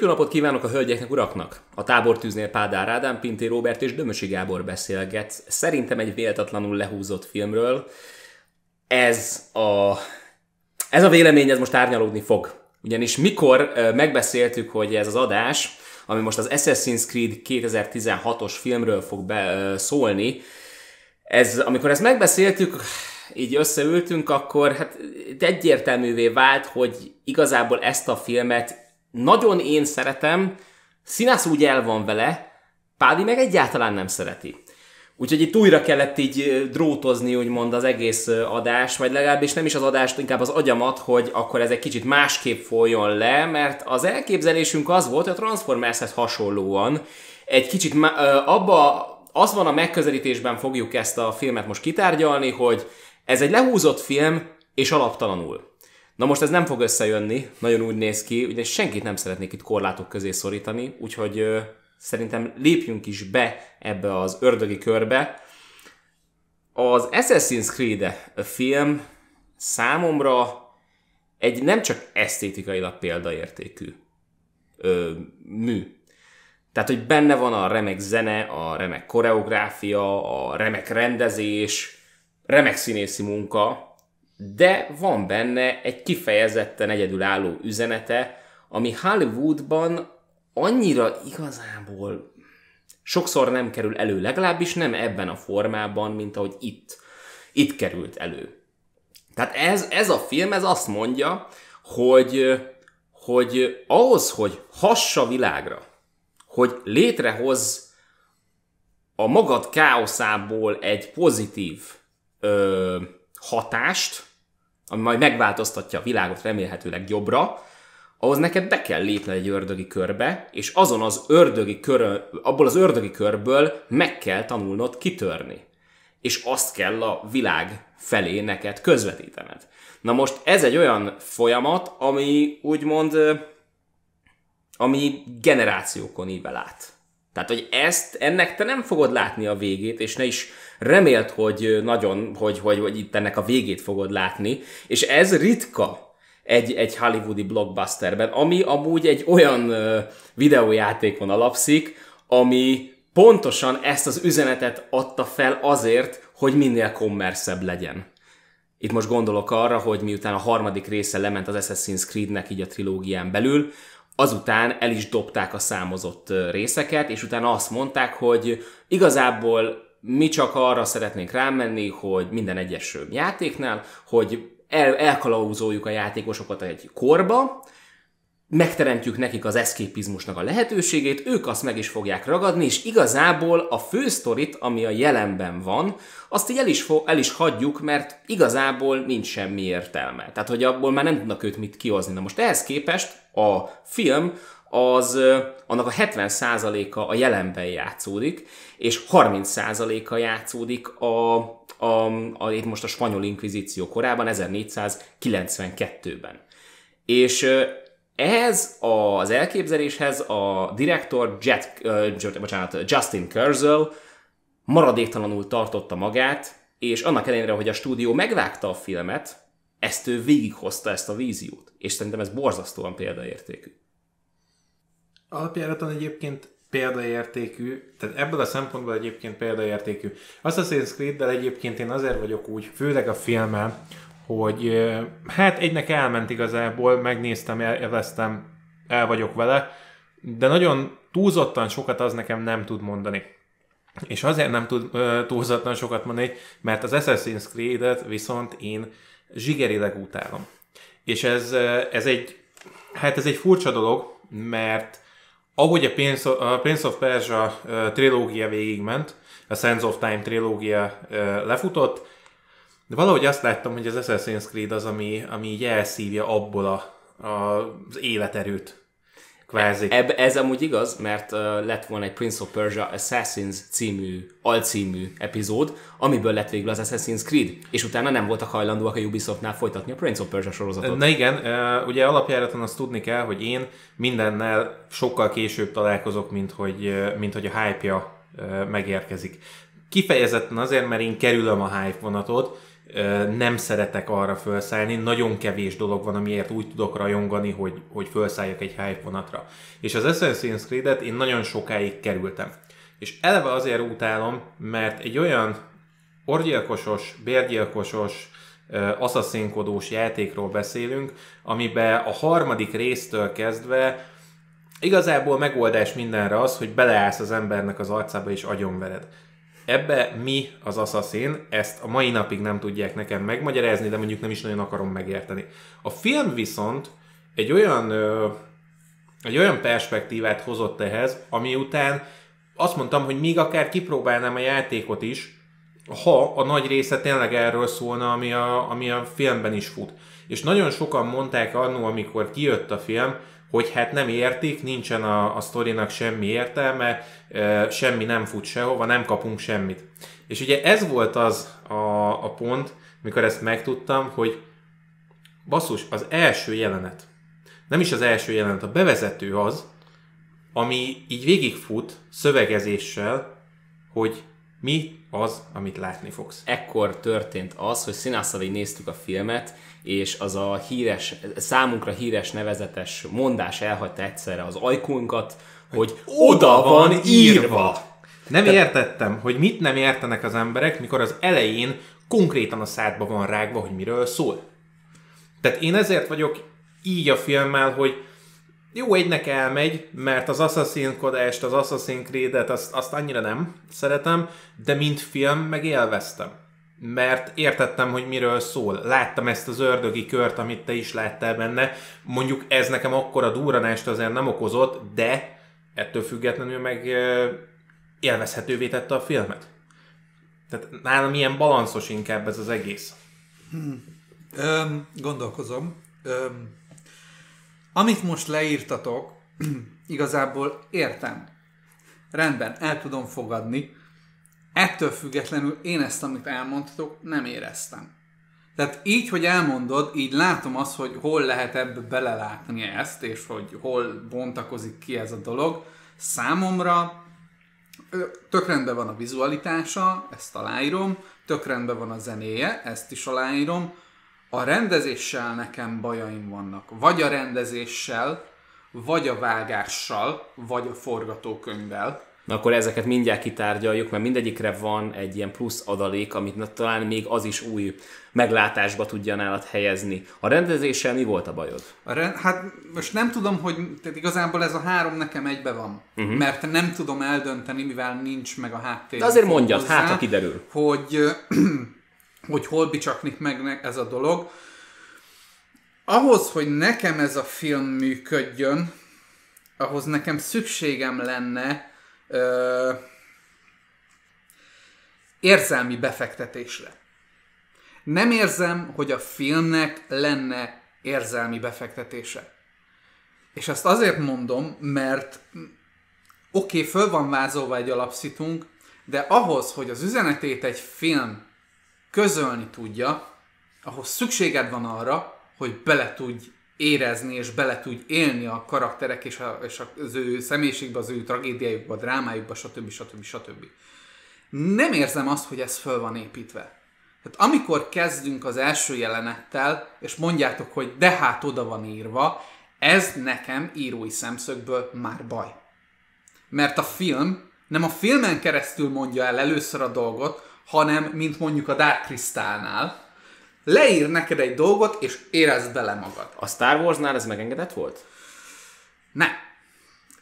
Szép jó napot kívánok a hölgyeknek, uraknak! A tábortűznél Pádár Ádám, Pinté Robert és Dömösi Gábor beszélget. Szerintem egy véletlenül lehúzott filmről. Ez a, ez a vélemény ez most árnyalódni fog. Ugyanis mikor megbeszéltük, hogy ez az adás, ami most az Assassin's Creed 2016-os filmről fog be, szólni, ez, amikor ezt megbeszéltük, így összeültünk, akkor hát egyértelművé vált, hogy igazából ezt a filmet nagyon én szeretem, Színász úgy el van vele, Pádi meg egyáltalán nem szereti. Úgyhogy itt újra kellett így drótozni, úgymond az egész adás, vagy legalábbis nem is az adást, inkább az agyamat, hogy akkor ez egy kicsit másképp folyjon le, mert az elképzelésünk az volt, hogy a Transformershez hasonlóan egy kicsit abba az van a megközelítésben fogjuk ezt a filmet most kitárgyalni, hogy ez egy lehúzott film, és alaptalanul. Na most ez nem fog összejönni, nagyon úgy néz ki, ugyanis senkit nem szeretnék itt korlátok közé szorítani, úgyhogy ö, szerintem lépjünk is be ebbe az ördögi körbe. Az Assassin's Creed film számomra egy nem csak esztétikailag példaértékű ö, mű. Tehát, hogy benne van a remek zene, a remek koreográfia, a remek rendezés, remek színészi munka, de van benne egy kifejezetten egyedülálló üzenete, ami Hollywoodban annyira igazából sokszor nem kerül elő, legalábbis nem ebben a formában, mint ahogy itt, itt került elő. Tehát ez, ez a film, ez azt mondja, hogy, hogy ahhoz, hogy hassa világra, hogy létrehoz a magad káoszából egy pozitív ö, hatást, ami majd megváltoztatja a világot remélhetőleg jobbra, ahhoz neked be kell lépni egy ördögi körbe, és azon az ördögi kör, abból az ördögi körből meg kell tanulnod kitörni. És azt kell a világ felé neked közvetítened. Na most ez egy olyan folyamat, ami úgymond, ami generációkon ível át. Tehát, hogy ezt, ennek te nem fogod látni a végét, és ne is remélt, hogy nagyon, hogy, hogy, hogy itt ennek a végét fogod látni, és ez ritka egy, egy hollywoodi blockbusterben, ami amúgy egy olyan videójátékon alapszik, ami pontosan ezt az üzenetet adta fel azért, hogy minél kommerszebb legyen. Itt most gondolok arra, hogy miután a harmadik része lement az Assassin's Creed-nek így a trilógián belül, azután el is dobták a számozott részeket, és utána azt mondták, hogy igazából mi csak arra szeretnénk rámenni, hogy minden egyes játéknál, hogy el, elkalauzoljuk a játékosokat egy korba, megteremtjük nekik az eszképizmusnak a lehetőségét, ők azt meg is fogják ragadni, és igazából a fősztorit, ami a jelenben van, azt így el is, el is hagyjuk, mert igazából nincs semmi értelme. Tehát, hogy abból már nem tudnak őt mit kihozni. Na most ehhez képest a film az annak a 70%-a a jelenben játszódik, és 30%-a játszódik a, a, a, itt most a spanyol inkvizíció korában, 1492-ben. És ehhez az elképzeléshez a direktor Jet, uh, bocsánat, Justin Kurzel maradéktalanul tartotta magát, és annak ellenére, hogy a stúdió megvágta a filmet, ezt ő végighozta ezt a víziót. És szerintem ez borzasztóan példaértékű. Alapjáraton egyébként példaértékű, tehát ebből a szempontból egyébként példaértékű. Assassin's Creed-del egyébként én azért vagyok úgy, főleg a filmmel, hogy hát egynek elment igazából, megnéztem, élveztem, el vagyok vele, de nagyon túlzottan sokat az nekem nem tud mondani. És azért nem tud túlzottan sokat mondani, mert az Assassin's Creed-et viszont én zsigerileg utálom. És ez, ez egy, hát ez egy furcsa dolog, mert ahogy a Prince of, a Prince of Persia trilógia végigment, a Sands of Time trilógia lefutott, de valahogy azt láttam, hogy az Assassin's Creed az, ami, ami így elszívja abból a, a, az életerőt, kvázi. Eb, ez amúgy igaz, mert uh, lett volna egy Prince of Persia Assassins című, alcímű epizód, amiből lett végül az Assassin's Creed, és utána nem voltak hajlandóak a Ubisoftnál folytatni a Prince of Persia sorozatot. Na igen, uh, ugye alapjáraton azt tudni kell, hogy én mindennel sokkal később találkozok, mint hogy, mint hogy a hype-ja megérkezik. Kifejezetten azért, mert én kerülöm a hype vonatot, nem szeretek arra felszállni, nagyon kevés dolog van, amiért úgy tudok rajongani, hogy, hogy felszálljak egy hype vonatra. És az Assassin's Creed-et én nagyon sokáig kerültem. És eleve azért utálom, mert egy olyan orgyilkosos, bérgyilkosos, asszaszínkodós játékról beszélünk, amiben a harmadik résztől kezdve igazából megoldás mindenre az, hogy beleállsz az embernek az arcába és agyonvered. Ebbe mi az Assassin, ezt a mai napig nem tudják nekem megmagyarázni, de mondjuk nem is nagyon akarom megérteni. A film viszont egy olyan, ö, egy olyan perspektívát hozott ehhez, ami után azt mondtam, hogy még akár kipróbálnám a játékot is, ha a nagy része tényleg erről szólna, ami a, ami a filmben is fut. És nagyon sokan mondták annó, amikor kijött a film, hogy hát nem értik, nincsen a, a sztorinak semmi értelme, semmi nem fut sehova, nem kapunk semmit. És ugye ez volt az a, a pont, mikor ezt megtudtam, hogy basszus, az első jelenet, nem is az első jelenet, a bevezető az, ami így végigfut szövegezéssel, hogy mi az, amit látni fogsz. Ekkor történt az, hogy színásszal így néztük a filmet, és az a híres, számunkra híres nevezetes mondás elhagyta egyszerre az ajkunkat, hogy oda van írva. Nem Te... értettem, hogy mit nem értenek az emberek, mikor az elején konkrétan a szádba van rágva, hogy miről szól. Tehát én ezért vagyok így a filmmel, hogy jó egynek elmegy, mert az Assassin Kodást, az Assassin Creed-et azt, azt annyira nem szeretem, de mint film meg élveztem. Mert értettem, hogy miről szól. Láttam ezt az ördögi kört, amit te is láttál benne. Mondjuk ez nekem akkora duranást azért nem okozott, de ettől függetlenül meg élvezhetővé tette a filmet. Tehát nálam ilyen balanszos inkább ez az egész. Hmm. Öm, gondolkozom. Öm, amit most leírtatok, igazából értem. Rendben, el tudom fogadni. Ettől függetlenül én ezt, amit elmondtatok, nem éreztem. Tehát így, hogy elmondod, így látom azt, hogy hol lehet ebbe belelátni ezt, és hogy hol bontakozik ki ez a dolog. Számomra tök rendben van a vizualitása, ezt aláírom, tök rendben van a zenéje, ezt is aláírom, a rendezéssel nekem bajaim vannak. Vagy a rendezéssel, vagy a vágással, vagy a forgatókönyvvel. Na akkor ezeket mindjárt kitárgyaljuk, mert mindegyikre van egy ilyen plusz adalék, amit talán még az is új meglátásba tudja nálad helyezni. A rendezéssel mi volt a bajod? A rend, hát most nem tudom, hogy tehát igazából ez a három nekem egybe van. Uh-huh. Mert nem tudom eldönteni, mivel nincs meg a háttér. De azért mondjad, hozzá, hát ha kiderül. Hogy hogy hol bicsaknik meg ez a dolog. Ahhoz, hogy nekem ez a film működjön, ahhoz nekem szükségem lenne ö, érzelmi befektetésre. Nem érzem, hogy a filmnek lenne érzelmi befektetése. És ezt azért mondom, mert oké, okay, föl van vázolva egy alapszitunk, de ahhoz, hogy az üzenetét egy film közölni tudja, ahhoz szükséged van arra, hogy bele tudj érezni és bele tudj élni a karakterek és, a, és az ő személyiségbe, az ő tragédiájukba, drámájukba, stb. stb. stb. Nem érzem azt, hogy ez föl van építve. Tehát amikor kezdünk az első jelenettel, és mondjátok, hogy de hát oda van írva, ez nekem írói szemszögből már baj. Mert a film nem a filmen keresztül mondja el először a dolgot, hanem mint mondjuk a Dark Crystalnál, leír neked egy dolgot, és érezd bele magad. A Star Warsnál ez megengedett volt? Ne.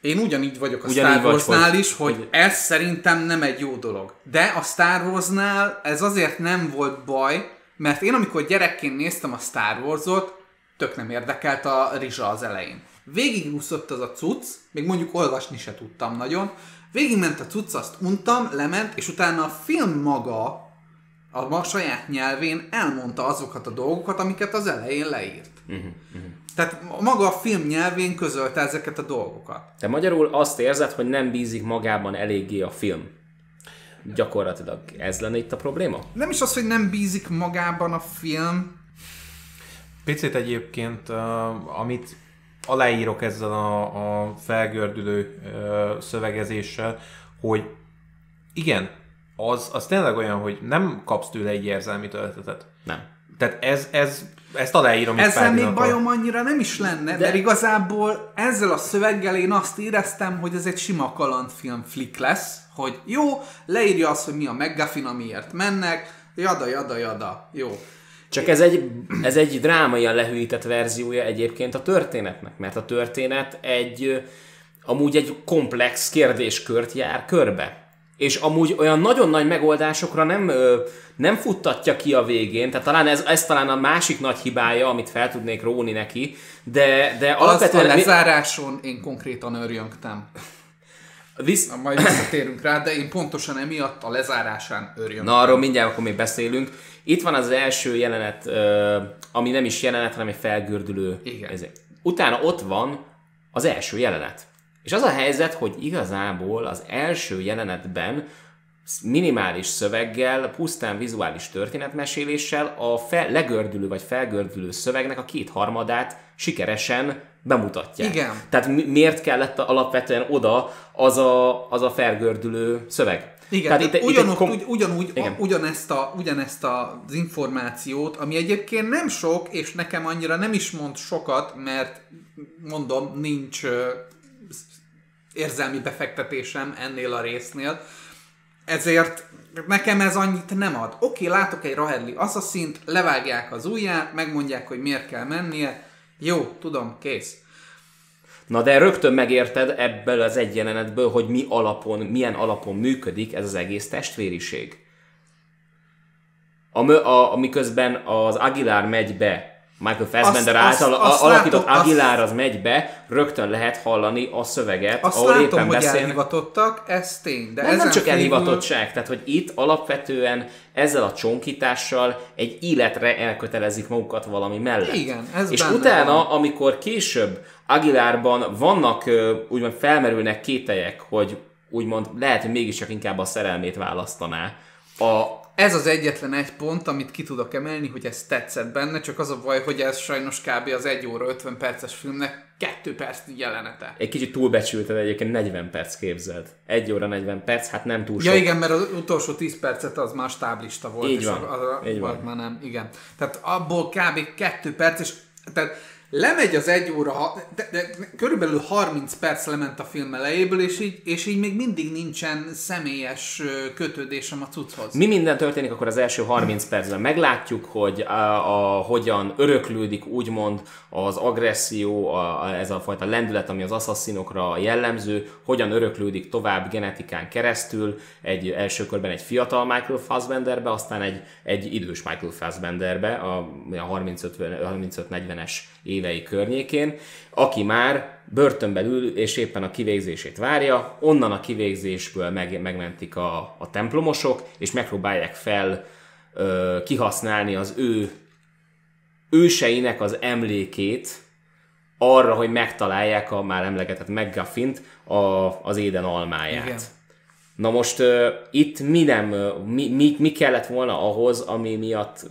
Én ugyanígy vagyok a ugyanígy Star Warsnál is, hogy, hogy ez szerintem nem egy jó dolog. De a Star Warsnál ez azért nem volt baj, mert én amikor gyerekként néztem a Star Wars-ot, tök nem érdekelt a rizsa az elején. Végigúszott az a cucc, még mondjuk olvasni se tudtam nagyon, Végigment a cucc, azt untam, lement, és utána a film maga a, a saját nyelvén elmondta azokat a dolgokat, amiket az elején leírt. Uh-huh, uh-huh. Tehát maga a film nyelvén közölte ezeket a dolgokat. Te magyarul azt érzed, hogy nem bízik magában eléggé a film. Gyakorlatilag ez lenne itt a probléma? Nem is az, hogy nem bízik magában a film. Picit egyébként, uh, amit aláírok ezzel a, a felgördülő ö, szövegezéssel, hogy igen, az, az tényleg olyan, hogy nem kapsz tőle egy érzelmi töltetet. Nem. Tehát ez, ez, ezt aláírom Ezzel még bajom annyira nem is lenne, de... mert igazából ezzel a szöveggel én azt éreztem, hogy ez egy sima kalandfilm flick lesz, hogy jó, leírja azt, hogy mi a McGuffin, amiért mennek, jada, jada, jada, jó. Csak ez egy, ez egy drámaian lehűített verziója egyébként a történetnek, mert a történet egy, amúgy egy komplex kérdéskört jár körbe. És amúgy olyan nagyon nagy megoldásokra nem, nem futtatja ki a végén, tehát talán ez, ez talán a másik nagy hibája, amit fel tudnék róni neki, de, de Azt a alapvetően... lezáráson én konkrétan örjöngtem. Visz, Na, majd visszatérünk rá, de én pontosan emiatt a lezárásán örjöngtem. Na, arról mindjárt akkor még beszélünk. Itt van az első jelenet, ami nem is jelenet, hanem egy felgördülő. Igen. Ez, utána ott van az első jelenet. És az a helyzet, hogy igazából az első jelenetben minimális szöveggel, pusztán vizuális történetmeséléssel a fel, legördülő vagy felgördülő szövegnek a kétharmadát sikeresen bemutatják. Igen. Tehát mi- miért kellett alapvetően oda az a, az a felgördülő szöveg? Igen, Tehát itt, ugyanúgy, itt kom- ugy, ugyanúgy Igen. a, ugyanezt, a, ugyanezt az információt, ami egyébként nem sok, és nekem annyira nem is mond sokat, mert mondom, nincs érzelmi befektetésem ennél a résznél, ezért nekem ez annyit nem ad. Oké, látok egy Rahelli Assassin-t, levágják az ujját, megmondják, hogy miért kell mennie, jó, tudom, kész. Na de rögtön megérted ebből az egy jelenetből, hogy mi alapon, milyen alapon működik ez az egész testvériség. A, a, amiközben az Aguilar megy be, Michael Fassbender Azt- által azt- azt alakított látom, azt- Aguilar az megy be, rögtön lehet hallani a szöveget, Azt ahol látom, éppen hogy beszélnek. elhivatottak, ez tény. De Nem, nem csak kívül- elhivatottság, tehát hogy itt alapvetően ezzel a csonkítással egy életre elkötelezik magukat valami mellett. Igen, ez És utána, van. amikor később Aguilárban vannak, úgymond felmerülnek kételyek, hogy úgymond lehet, hogy mégiscsak inkább a szerelmét választaná. A, Ez az egyetlen egy pont, amit ki tudok emelni, hogy ez tetszett benne, csak az a baj, hogy ez sajnos kb. az 1 óra 50 perces filmnek 2 perc jelenete. egy kicsit túlbecsülted egyébként 40 perc képzeld. 1 óra 40 perc, hát nem túl sok. Ja igen, mert az utolsó 10 percet az már stáblista volt. Így és van, Az, az, így van. Már nem, igen. Tehát abból kb. 2 perc, és tehát lemegy az egy óra, ha- de, de, körülbelül 30 perc lement a film elejéből, és így, és így még mindig nincsen személyes kötődésem a cucchoz. Mi minden történik akkor az első 30 percben? Meglátjuk, hogy a, a, hogyan öröklődik úgymond az agresszió, a, a, ez a fajta lendület, ami az asszaszinokra jellemző, hogyan öröklődik tovább genetikán keresztül, egy első körben egy fiatal Michael Fassbenderbe, aztán egy, egy idős Michael Fassbenderbe, a, a 35-40-es évei környékén, aki már börtönben ül, és éppen a kivégzését várja, onnan a kivégzésből meg, megmentik a, a templomosok, és megpróbálják fel ö, kihasználni az ő őseinek az emlékét arra, hogy megtalálják a már emlegetett McGuffint, a, az éden almáját. Igen. Na most uh, itt mi nem, uh, mi, mi, mi kellett volna ahhoz, ami miatt,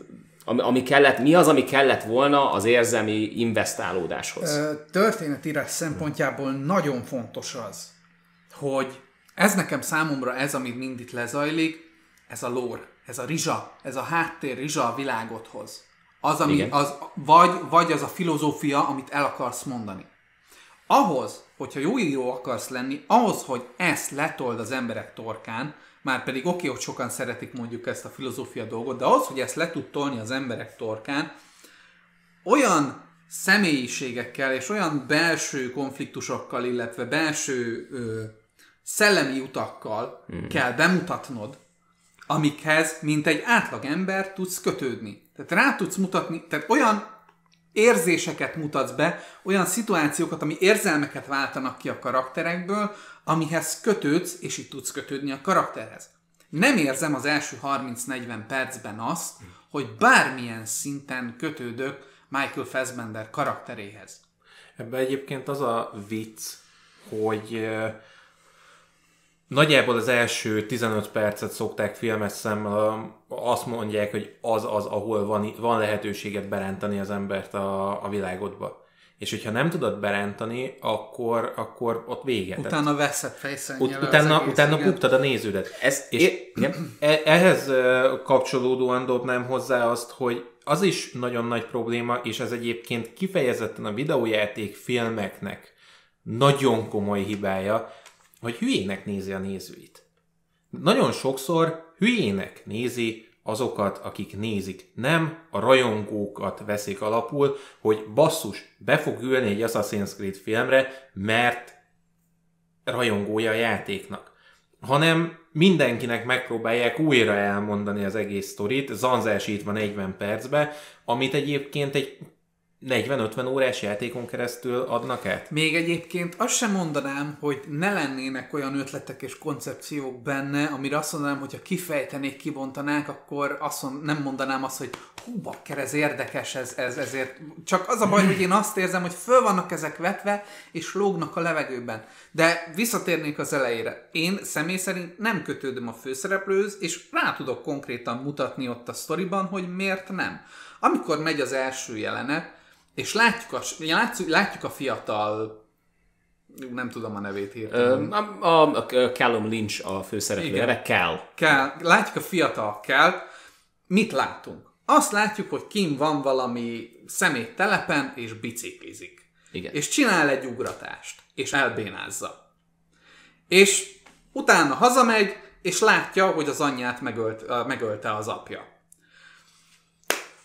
ami, ami kellett, mi az, ami kellett volna az érzelmi investálódáshoz? Történetírás szempontjából nagyon fontos az, hogy ez nekem számomra ez, amit mind itt lezajlik, ez a lore, ez a rizsa, ez a háttér rizsa a világot hoz. Az, ami, Igen. az, vagy, vagy az a filozófia, amit el akarsz mondani. Ahhoz, hogyha jó író akarsz lenni, ahhoz, hogy ezt letold az emberek torkán, már pedig oké, hogy sokan szeretik mondjuk ezt a filozófia dolgot, de ahhoz, hogy ezt le tud tolni az emberek torkán, olyan személyiségekkel és olyan belső konfliktusokkal, illetve belső ö, szellemi utakkal hmm. kell bemutatnod, amikhez, mint egy átlag ember tudsz kötődni. Tehát rá tudsz mutatni, tehát olyan érzéseket mutatsz be, olyan szituációkat, ami érzelmeket váltanak ki a karakterekből, amihez kötődsz, és így tudsz kötődni a karakterhez. Nem érzem az első 30-40 percben azt, hogy bármilyen szinten kötődök Michael Fassbender karakteréhez. Ebben egyébként az a vicc, hogy nagyjából az első 15 percet szokták filmes szemmel, azt mondják, hogy az az, ahol van, van lehetőséget berántani az embert a, a világodba. És hogyha nem tudod berántani, akkor, akkor ott vége. Utána veszed fejszennyel ut- utána, utána buktad a néződet. Ez, És é, e- ehhez kapcsolódóan dobnám hozzá azt, hogy az is nagyon nagy probléma, és ez egyébként kifejezetten a videójáték filmeknek nagyon komoly hibája, hogy hülyének nézi a nézőit. Nagyon sokszor hülyének nézi azokat, akik nézik. Nem a rajongókat veszik alapul, hogy basszus, be fog ülni egy Assassin's Creed filmre, mert rajongója a játéknak, hanem mindenkinek megpróbálják újra elmondani az egész sztorit, zanzásítva 40 percbe, amit egyébként egy 40-50 órás játékon keresztül adnak át. Még egyébként azt sem mondanám, hogy ne lennének olyan ötletek és koncepciók benne, amire azt mondanám, hogy ha kifejtenék, kibontanák, akkor azt mond, nem mondanám azt, hogy hú, bakker, ez érdekes, ez, ez, ezért. Csak az a baj, hogy én azt érzem, hogy föl vannak ezek vetve, és lógnak a levegőben. De visszatérnék az elejére. Én személy szerint nem kötődöm a főszereplőhöz, és rá tudok konkrétan mutatni ott a sztoriban, hogy miért nem. Amikor megy az első jelenet, és látjuk a, látjuk, látjuk a fiatal nem tudom a nevét hirtelen. a, a, a Callum Lynch a főszereplő, Igen. erre kell. kell, látjuk a fiatal kell, mit látunk? Azt látjuk, hogy Kim van valami szemét telepen, és biciklizik. Igen. És csinál egy ugratást, és elbénázza. És utána hazamegy, és látja, hogy az anyját megölt, megölte az apja.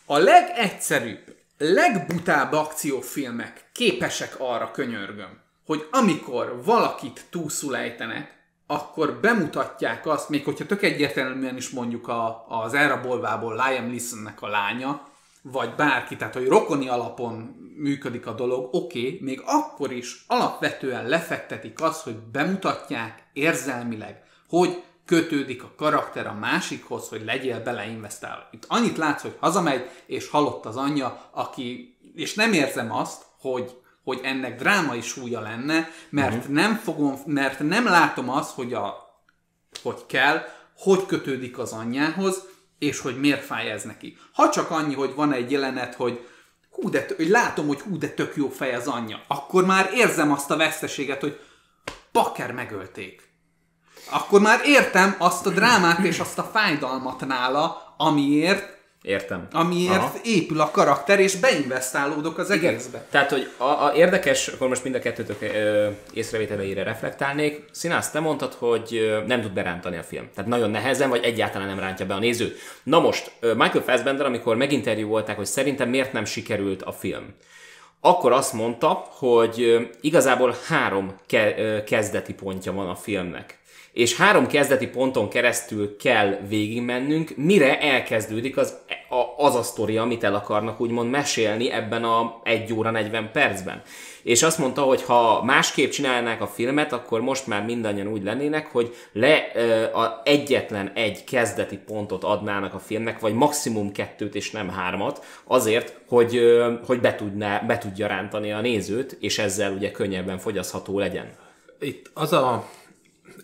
A legegyszerűbb, legbutább akciófilmek képesek arra, könyörgöm, hogy amikor valakit túlszul akkor bemutatják azt, még hogyha tök egyértelműen is mondjuk a, az elrabolvából Liam Neesonnek a lánya, vagy bárki, tehát hogy rokoni alapon működik a dolog, oké, okay, még akkor is alapvetően lefektetik azt, hogy bemutatják érzelmileg, hogy kötődik a karakter a másikhoz, hogy legyél beleinvestálva. Itt annyit látsz, hogy hazamegy, és halott az anyja, aki, és nem érzem azt, hogy, hogy ennek drámai súlya lenne, mert uh-huh. nem fogom, mert nem látom azt, hogy a, hogy kell, hogy kötődik az anyjához, és hogy miért fáj ez neki. Ha csak annyi, hogy van egy jelenet, hogy hú, de, hogy látom, hogy hú, de tök jó fej az anyja, akkor már érzem azt a veszteséget, hogy bakker megölték. Akkor már értem azt a drámát és azt a fájdalmat nála, amiért, Értem. amiért Aha. épül a karakter, és beinvestálódok az egészbe. Tehát, hogy a, a érdekes, akkor most mind a kettőtök ö, észrevételeire reflektálnék. Színász, te mondtad, hogy ö, nem tud berántani a film. Tehát nagyon nehezen, vagy egyáltalán nem rántja be a nézőt. Na most, ö, Michael Fassbender, amikor meginterjú volták, hogy szerintem miért nem sikerült a film, akkor azt mondta, hogy ö, igazából három ke- ö, kezdeti pontja van a filmnek. És három kezdeti ponton keresztül kell végigmennünk, mire elkezdődik az a, az a sztori, amit el akarnak úgymond mesélni ebben a 1 óra 40 percben. És azt mondta, hogy ha másképp csinálnák a filmet, akkor most már mindannyian úgy lennének, hogy le ö, a egyetlen egy kezdeti pontot adnának a filmnek, vagy maximum kettőt és nem hármat, azért, hogy, ö, hogy be, tudná, be tudja rántani a nézőt, és ezzel ugye könnyebben fogyasztható legyen. Itt az a...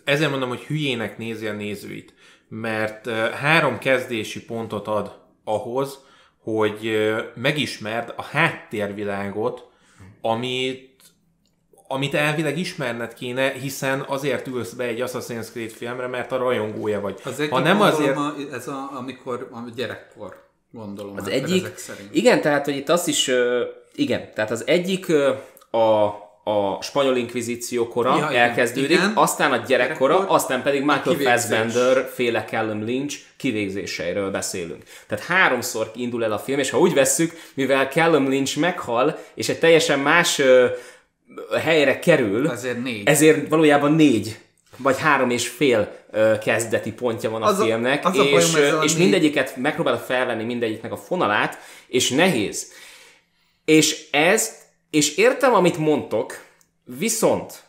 Ezért mondom, hogy hülyének nézi a nézőit. Mert három kezdési pontot ad ahhoz, hogy megismerd a háttérvilágot, amit amit elvileg ismerned kéne, hiszen azért ülsz be egy Assassin's Creed filmre, mert a rajongója vagy. Az egyik ha nem azért... a, ez a, amikor a gyerekkor, gondolom. Az hát, egyik, igen, tehát hogy itt azt is, igen, tehát az egyik a, a spanyol inkvizíció kora Ja, elkezdődik, igen. aztán a gyerekkora, Gyerekkor, aztán pedig Michael. Fassbender féle Callum Lynch kivégzéseiről beszélünk. Tehát háromszor indul el a film, és ha úgy vesszük, mivel Callum Lynch meghal, és egy teljesen más ö, helyre kerül, Ezért négy. ezért valójában négy vagy három és fél ö, kezdeti pontja van a Az filmnek, az a bajom és, a és mindegyiket megpróbál felvenni mindegyiknek a fonalát, és nehéz. És ez, és értem, amit mondtok, viszont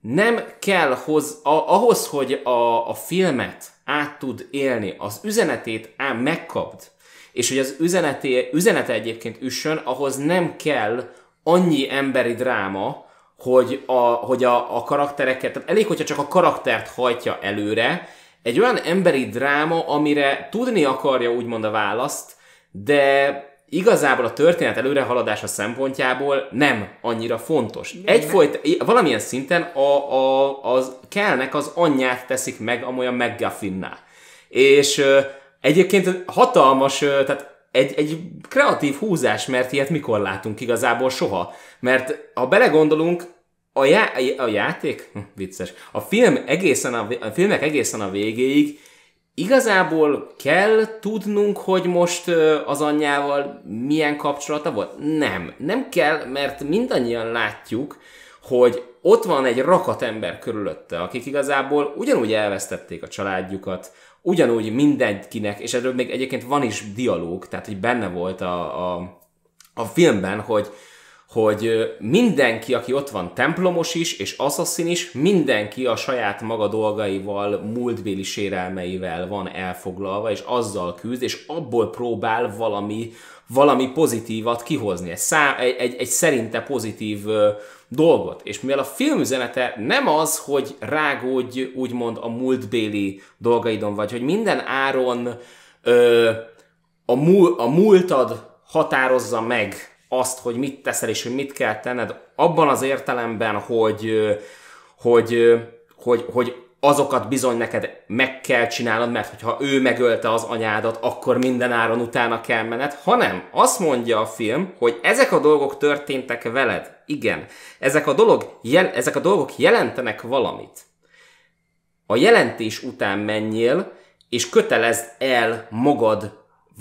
nem kell hoz, a, ahhoz, hogy a, a filmet át tud élni, az üzenetét ám megkapd, és hogy az üzeneté, üzenete egyébként üssön, ahhoz nem kell annyi emberi dráma, hogy a, hogy a, a karaktereket, tehát elég, hogyha csak a karaktert hajtja előre, egy olyan emberi dráma, amire tudni akarja úgymond a választ, de igazából a történet előrehaladása szempontjából nem annyira fontos. Egyfolyt, valamilyen szinten a, a, az kellnek az anyját teszik meg amolyan McGuffinná. És ö, egyébként hatalmas, ö, tehát egy, egy kreatív húzás, mert ilyet mikor látunk igazából soha. Mert ha belegondolunk, a, já- a játék, hm, vicces, a film egészen a, a filmek egészen a végéig igazából kell tudnunk, hogy most az anyjával milyen kapcsolata volt? Nem. Nem kell, mert mindannyian látjuk, hogy ott van egy rakat ember körülötte, akik igazából ugyanúgy elvesztették a családjukat, ugyanúgy mindenkinek, és erről még egyébként van is dialóg, tehát hogy benne volt a, a, a filmben, hogy, hogy mindenki, aki ott van, templomos is, és asszaszin is, mindenki a saját maga dolgaival, múltbéli sérelmeivel van elfoglalva, és azzal küzd, és abból próbál valami, valami pozitívat kihozni, egy, szá, egy, egy, egy szerinte pozitív ö, dolgot. És mivel a filmüzenete nem az, hogy rágódj úgymond a múltbéli dolgaidon, vagy hogy minden áron ö, a, múl, a múltad határozza meg azt, hogy mit teszel és hogy mit kell tenned, abban az értelemben, hogy, hogy, hogy, hogy azokat bizony neked meg kell csinálnod, mert hogyha ő megölte az anyádat, akkor minden áron utána kell menned, hanem azt mondja a film, hogy ezek a dolgok történtek veled. Igen, ezek a, dolog, jel, ezek a dolgok jelentenek valamit. A jelentés után menjél, és kötelezd el magad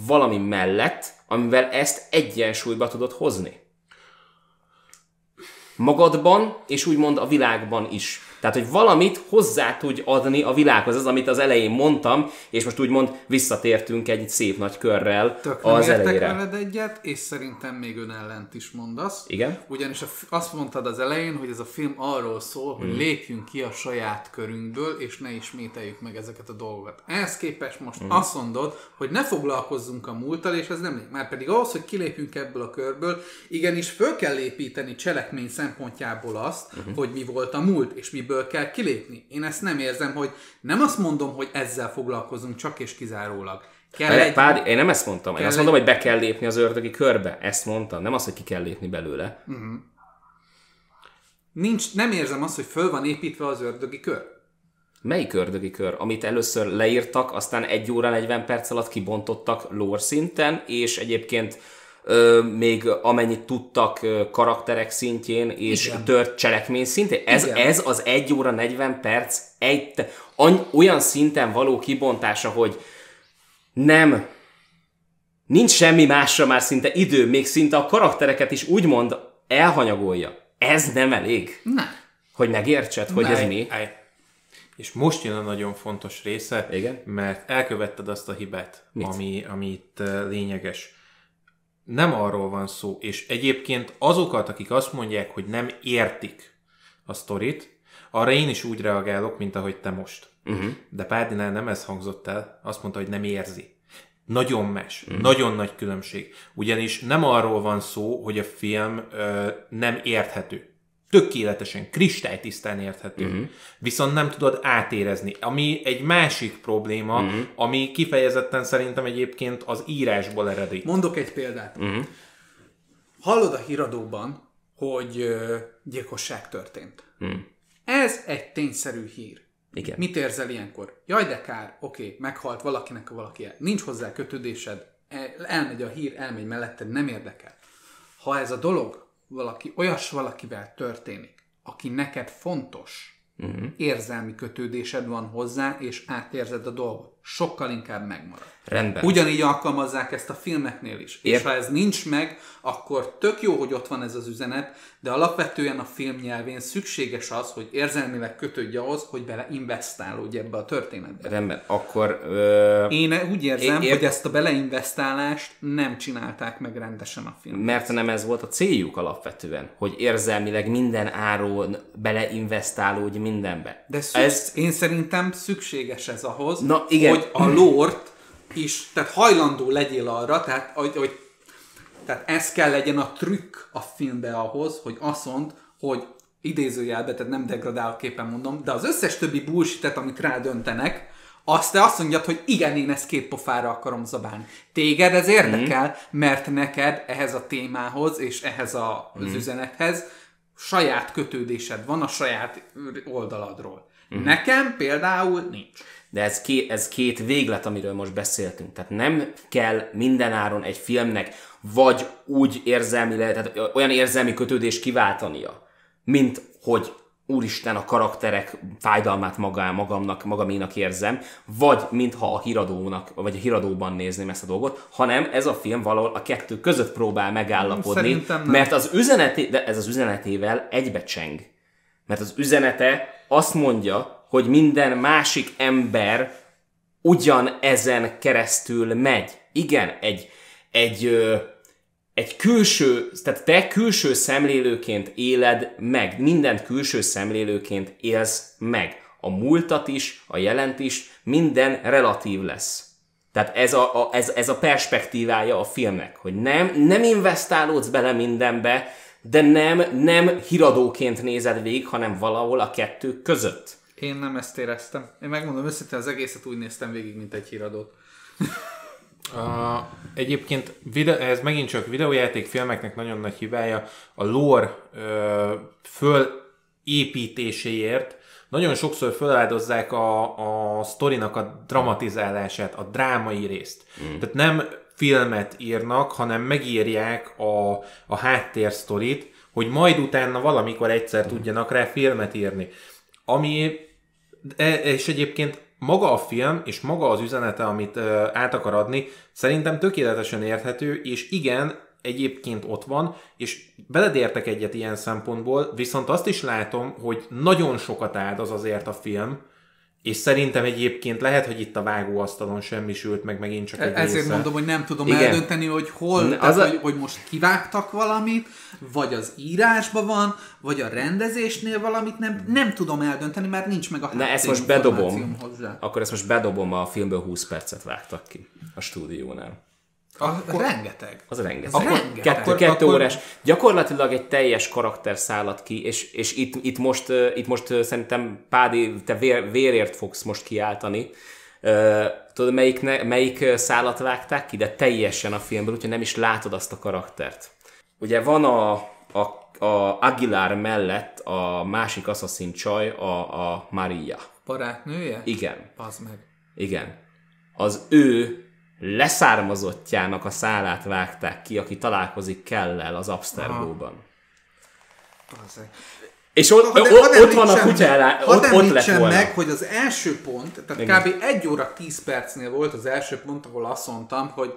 valami mellett, amivel ezt egyensúlyba tudod hozni. Magadban, és úgymond a világban is. Tehát, hogy valamit hozzá tudj adni a világhoz, az, amit az elején mondtam, és most úgymond visszatértünk egy szép nagy körrel Tök az elejére. veled egyet, és szerintem még ön ellent is mondasz. Igen? Ugyanis azt mondtad az elején, hogy ez a film arról szól, Hmm. hogy lépjünk ki a saját körünkből, és ne ismételjük meg ezeket a dolgokat. Ehhez képest most Hmm. azt mondod, hogy ne foglalkozzunk a múlttal, és ez nem lép. Már pedig ahhoz, hogy kilépjünk ebből a körből, igenis föl kell építeni cselekmény szempontjából azt, Hmm. hogy mi volt a múlt, és miből kell kilépni. Én ezt nem érzem, hogy nem azt mondom, hogy ezzel foglalkozunk csak és kizárólag. Kell Egy... egy, Pár, én nem ezt mondtam, én azt egy- mondom, hogy be kell lépni az ördögi körbe. Ezt mondtam, nem azt, hogy ki kell lépni belőle. nincs, nem érzem azt, hogy föl van építve az ördögi kör. Melyik ördögi kör? Amit először leírtak, aztán 1 óra 40 perc alatt kibontottak lore szinten, és egyébként még amennyit tudtak karakterek szintjén, és Igen. Tört cselekmény szintén. Ez, Igen. ez az 1 óra 40 perc egy, any, olyan szinten való kibontása, hogy nem nincs semmi másra már szinte idő, még szinte a karaktereket is úgymond elhanyagolja. Ez nem elég, Nem. hogy megértsed, hogy ez Állj, mi. állj. És most jön a nagyon fontos része, Igen? mert elkövetted azt a hibát, Mit? ami, ami itt lényeges. Nem arról van szó, és egyébként azokat, akik azt mondják, hogy nem értik a sztorit, arra én is úgy reagálok, mint ahogy te most. Uh-huh. De Párdinál nem ez hangzott el, azt mondta, hogy nem érzi. Nagyon más, uh-huh. nagyon nagy különbség. Ugyanis nem arról van szó, hogy a film ö, nem érthető. Tökéletesen, kristálytisztán érthető. Uh-huh. Viszont nem tudod átérezni. Ami egy másik probléma, uh-huh. ami kifejezetten szerintem egyébként az írásból eredik. Mondok egy példát. Uh-huh. Hallod a híradóban, hogy ö, gyilkosság történt. Uh-huh. Ez egy tényszerű hír. Igen. Mit érzel ilyenkor? Jaj, de kár, oké, meghalt valakinek a valaki. Nincs hozzá kötődésed, el- elmegy a hír, elmegy melletted, nem érdekel. Ha ez a dolog valaki, olyas valakivel történik, aki neked fontos, uh-huh. érzelmi kötődésed van hozzá, és átérzed a dolgot, sokkal inkább megmarad. Rendben. Ugyanígy alkalmazzák ezt a filmeknél is. És Ért- ha ez nincs meg, akkor tök jó, hogy ott van ez az üzenet, de alapvetően a film nyelvén szükséges az, hogy érzelmileg kötődj ahhoz, hogy bele investálódj ebbe a történetbe. Rendben, akkor ö, Én úgy érzem, ér- hogy ezt a beleinvestálást nem csinálták meg rendesen a film. mert nem ez volt a céljuk alapvetően, hogy érzelmileg minden áron beleinvestálódj mindenbe. De szüks- ez én szerintem szükséges ez ahhoz, Na, igen. hogy a lort is, tehát hajlandó legyél arra, tehát, hogy, hogy, tehát ez kell legyen a trükk a filmbe ahhoz, hogy azt mond, hogy idézőjelbe, tehát nem degradálképpen mondom, de az összes többi bullshit amit rádöntenek, azt te azt mondjad, hogy igen, én ezt két pofára akarom zabálni. Téged ez érdekel, mm. mert neked ehhez a témához és ehhez a, az mm. üzenethez saját kötődésed van a saját oldaladról. Mm. Nekem például nincs. De ez, ké, ez két véglet, amiről most beszéltünk. Tehát nem kell mindenáron egy filmnek vagy úgy érzelmi, tehát olyan érzelmi kötődést kiváltania, mint hogy úristen, a karakterek fájdalmát magá, magamnak, magaménak érzem, vagy mintha a híradónak, vagy a híradóban nézném ezt a dolgot, hanem ez a film valahol a kettő között próbál megállapodni, mert az üzeneté, de ez az üzenetével egybecseng. Mert az üzenete azt mondja, hogy minden másik ember ugyan ezen keresztül megy. Igen, egy, egy, egy külső, tehát te külső szemlélőként éled meg, mindent külső szemlélőként élsz meg. A múltat is, a jelent is, minden relatív lesz. Tehát ez a, a, ez, ez a perspektívája a filmnek, hogy nem, nem investálódsz bele mindenbe, de nem, nem híradóként nézed végig, hanem valahol a kettő között. Én nem ezt éreztem. Én megmondom őszintén, az egészet úgy néztem végig, mint egy híradót. Uh, egyébként videó, ez megint csak videójáték filmeknek nagyon nagy hibája. A lore uh, fölépítéséért nagyon sokszor feláldozzák a, a sztorinak a dramatizálását, a drámai részt. Mm. Tehát nem filmet írnak, hanem megírják a, a háttérsztorit, hogy majd utána valamikor egyszer tudjanak rá filmet írni. Ami, és egyébként maga a film és maga az üzenete, amit át akar adni, szerintem tökéletesen érthető, és igen, egyébként ott van, és beledértek egyet ilyen szempontból, viszont azt is látom, hogy nagyon sokat áldoz azért a film, és szerintem egyébként lehet, hogy itt a vágóasztalon semmisült meg megint csak egy Ezért része. mondom, hogy nem tudom Igen. eldönteni, hogy hol, az tehát, a... hogy, hogy most kivágtak valamit, vagy az írásban van, vagy a rendezésnél valamit, nem, nem tudom eldönteni, mert nincs meg a Na ezt most bedobom, hozzá. akkor ezt most bedobom, a filmből 20 percet vágtak ki a stúdiónál. Akkor, rengeteg. Az rengeteg. Akkor, rengeteg. Kettő, kettő akkor... órás. Gyakorlatilag egy teljes karakter szállat ki, és, és itt, itt, most, itt most szerintem Pádi, te vér, vérért fogsz most kiáltani. Uh, tudod, melyik, ne, melyik szállat vágták ki, de teljesen a filmből, úgyhogy nem is látod azt a karaktert. Ugye van a, a, a Aguilar mellett a másik assassin csaj, a, a Maria. Barátnője? Igen. Pazd meg. Igen. Az ő leszármazottjának a szálát vágták ki, aki találkozik Kellel az Abstergóban. És ott, ha, ott, ott van a kutya elá, ott, ott lett volna. meg, hogy az első pont, tehát Igen. kb. 1 óra 10 percnél volt az első pont, ahol azt mondtam, hogy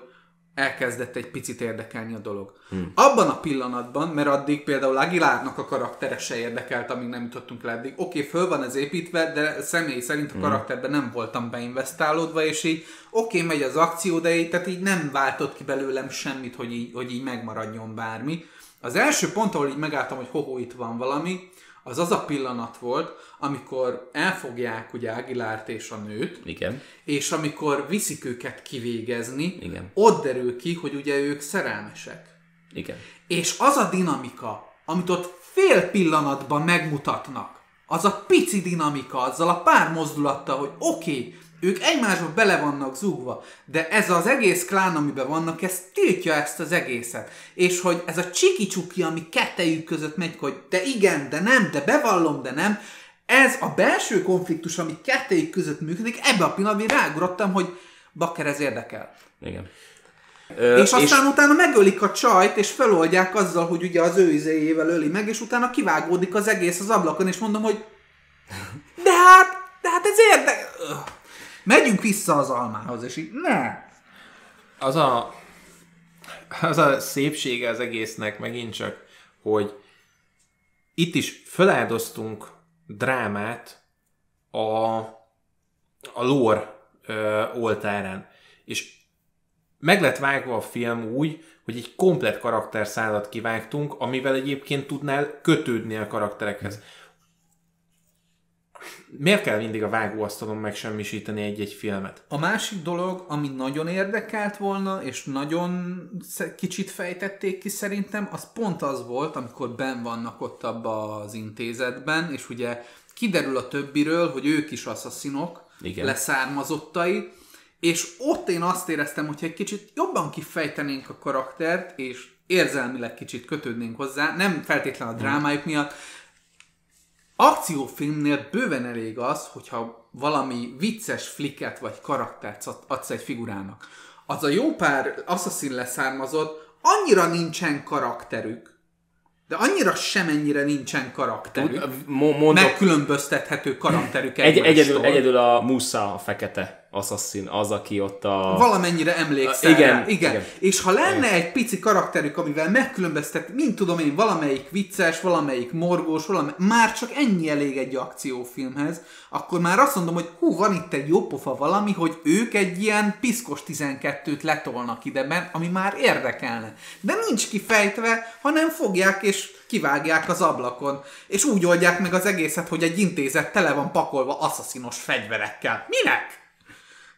elkezdett egy picit érdekelni a dolog. Hmm. Abban a pillanatban, mert addig például Aguilarnak a karaktere se érdekelt, amíg nem jutottunk le eddig. Oké, okay, föl van ez építve, de személy szerint a hmm. karakterben nem voltam beinvestálódva, és így oké, okay, megy az akció, de így, tehát így nem váltott ki belőlem semmit, hogy így, hogy így megmaradjon bármi. Az első pont, ahol így megálltam, hogy hoho, itt van valami, az az a pillanat volt, amikor elfogják ugye Aguilárt és a nőt, Igen. és amikor viszik őket kivégezni, Igen. ott derül ki, hogy ugye ők szerelmesek. Igen. És az a dinamika, amit ott fél pillanatban megmutatnak, az a pici dinamika, azzal a pár mozdulattal, hogy oké, okay, ők egymásba bele vannak zúgva, de ez az egész klán, amiben vannak, ez tiltja ezt az egészet. És hogy ez a csiki-csuki, ami kettejük között megy, hogy de igen, de nem, de bevallom, de nem, ez a belső konfliktus, ami kettejük között működik, ebbe a pillanatban ráugrottam, hogy bakker, ez érdekel. Igen. Ö, és aztán és... utána megölik a csajt, és feloldják azzal, hogy ugye az ő izéjével öli meg, és utána kivágódik az egész az ablakon, és mondom, hogy de hát, de hát ez érdekel. Megyünk vissza az almához, és így ne. Az a, az a szépsége az egésznek megint csak, hogy itt is feláldoztunk drámát a, a lore ö, oltárán. És meg lett vágva a film úgy, hogy egy komplet karakterszállat kivágtunk, amivel egyébként tudnál kötődni a karakterekhez miért kell mindig a vágóasztalon megsemmisíteni egy-egy filmet? A másik dolog, ami nagyon érdekelt volna, és nagyon kicsit fejtették ki szerintem, az pont az volt, amikor ben vannak ott abba az intézetben, és ugye kiderül a többiről, hogy ők is asszaszinok, Igen. leszármazottai, és ott én azt éreztem, hogy egy kicsit jobban kifejtenénk a karaktert, és érzelmileg kicsit kötődnénk hozzá, nem feltétlen a drámájuk miatt, akciófilmnél bőven elég az, hogyha valami vicces fliket vagy karaktert ad- adsz egy figurának. Az a jó pár Assassin leszármazott, annyira nincsen karakterük, de annyira semennyire nincsen karakterük, Mo- mondok, megkülönböztethető karakterük egy, egyedül, egyedül a Musa, a fekete assassin, az, aki ott a... Valamennyire emlékszel Igen, rá. Igen. igen. És ha lenne egy pici karakterük, amivel megkülönböztet, mint tudom én, valamelyik vicces, valamelyik morgós, valamelyik, már csak ennyi elég egy akciófilmhez, akkor már azt mondom, hogy hú, van itt egy jó pofa valami, hogy ők egy ilyen piszkos 12-t letolnak ideben, ami már érdekelne. De nincs kifejtve, hanem fogják és kivágják az ablakon, és úgy oldják meg az egészet, hogy egy intézet tele van pakolva asszaszinos fegyverekkel. Minek?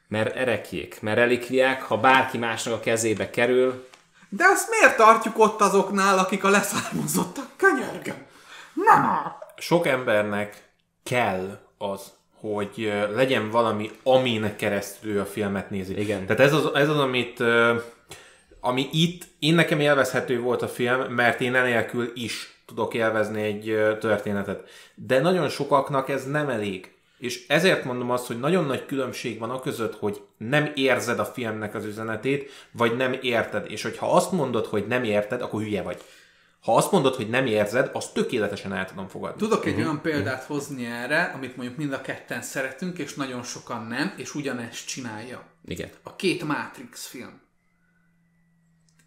Mert erekjék, mert relikviák, ha bárki másnak a kezébe kerül, De azt miért tartjuk ott azoknál, akik a leszármazottak? Könyörgöm! Nem! Sok embernek kell az, hogy legyen valami, amin keresztül a filmet nézi. Igen. Tehát ez az, ez az amit, ami itt, én nekem élvezhető volt a film, mert én enélkül is tudok élvezni egy történetet. De nagyon sokaknak ez nem elég. És ezért mondom azt, hogy nagyon nagy különbség van a között, hogy nem érzed a filmnek az üzenetét, vagy nem érted. És hogyha azt mondod, hogy nem érted, akkor hülye vagy. Ha azt mondod, hogy nem érzed, azt tökéletesen el tudom fogadni. Tudok egy olyan példát hozni erre, amit mondjuk mind a ketten szeretünk, és nagyon sokan nem, és ugyanezt csinálja. igen. A két Matrix film.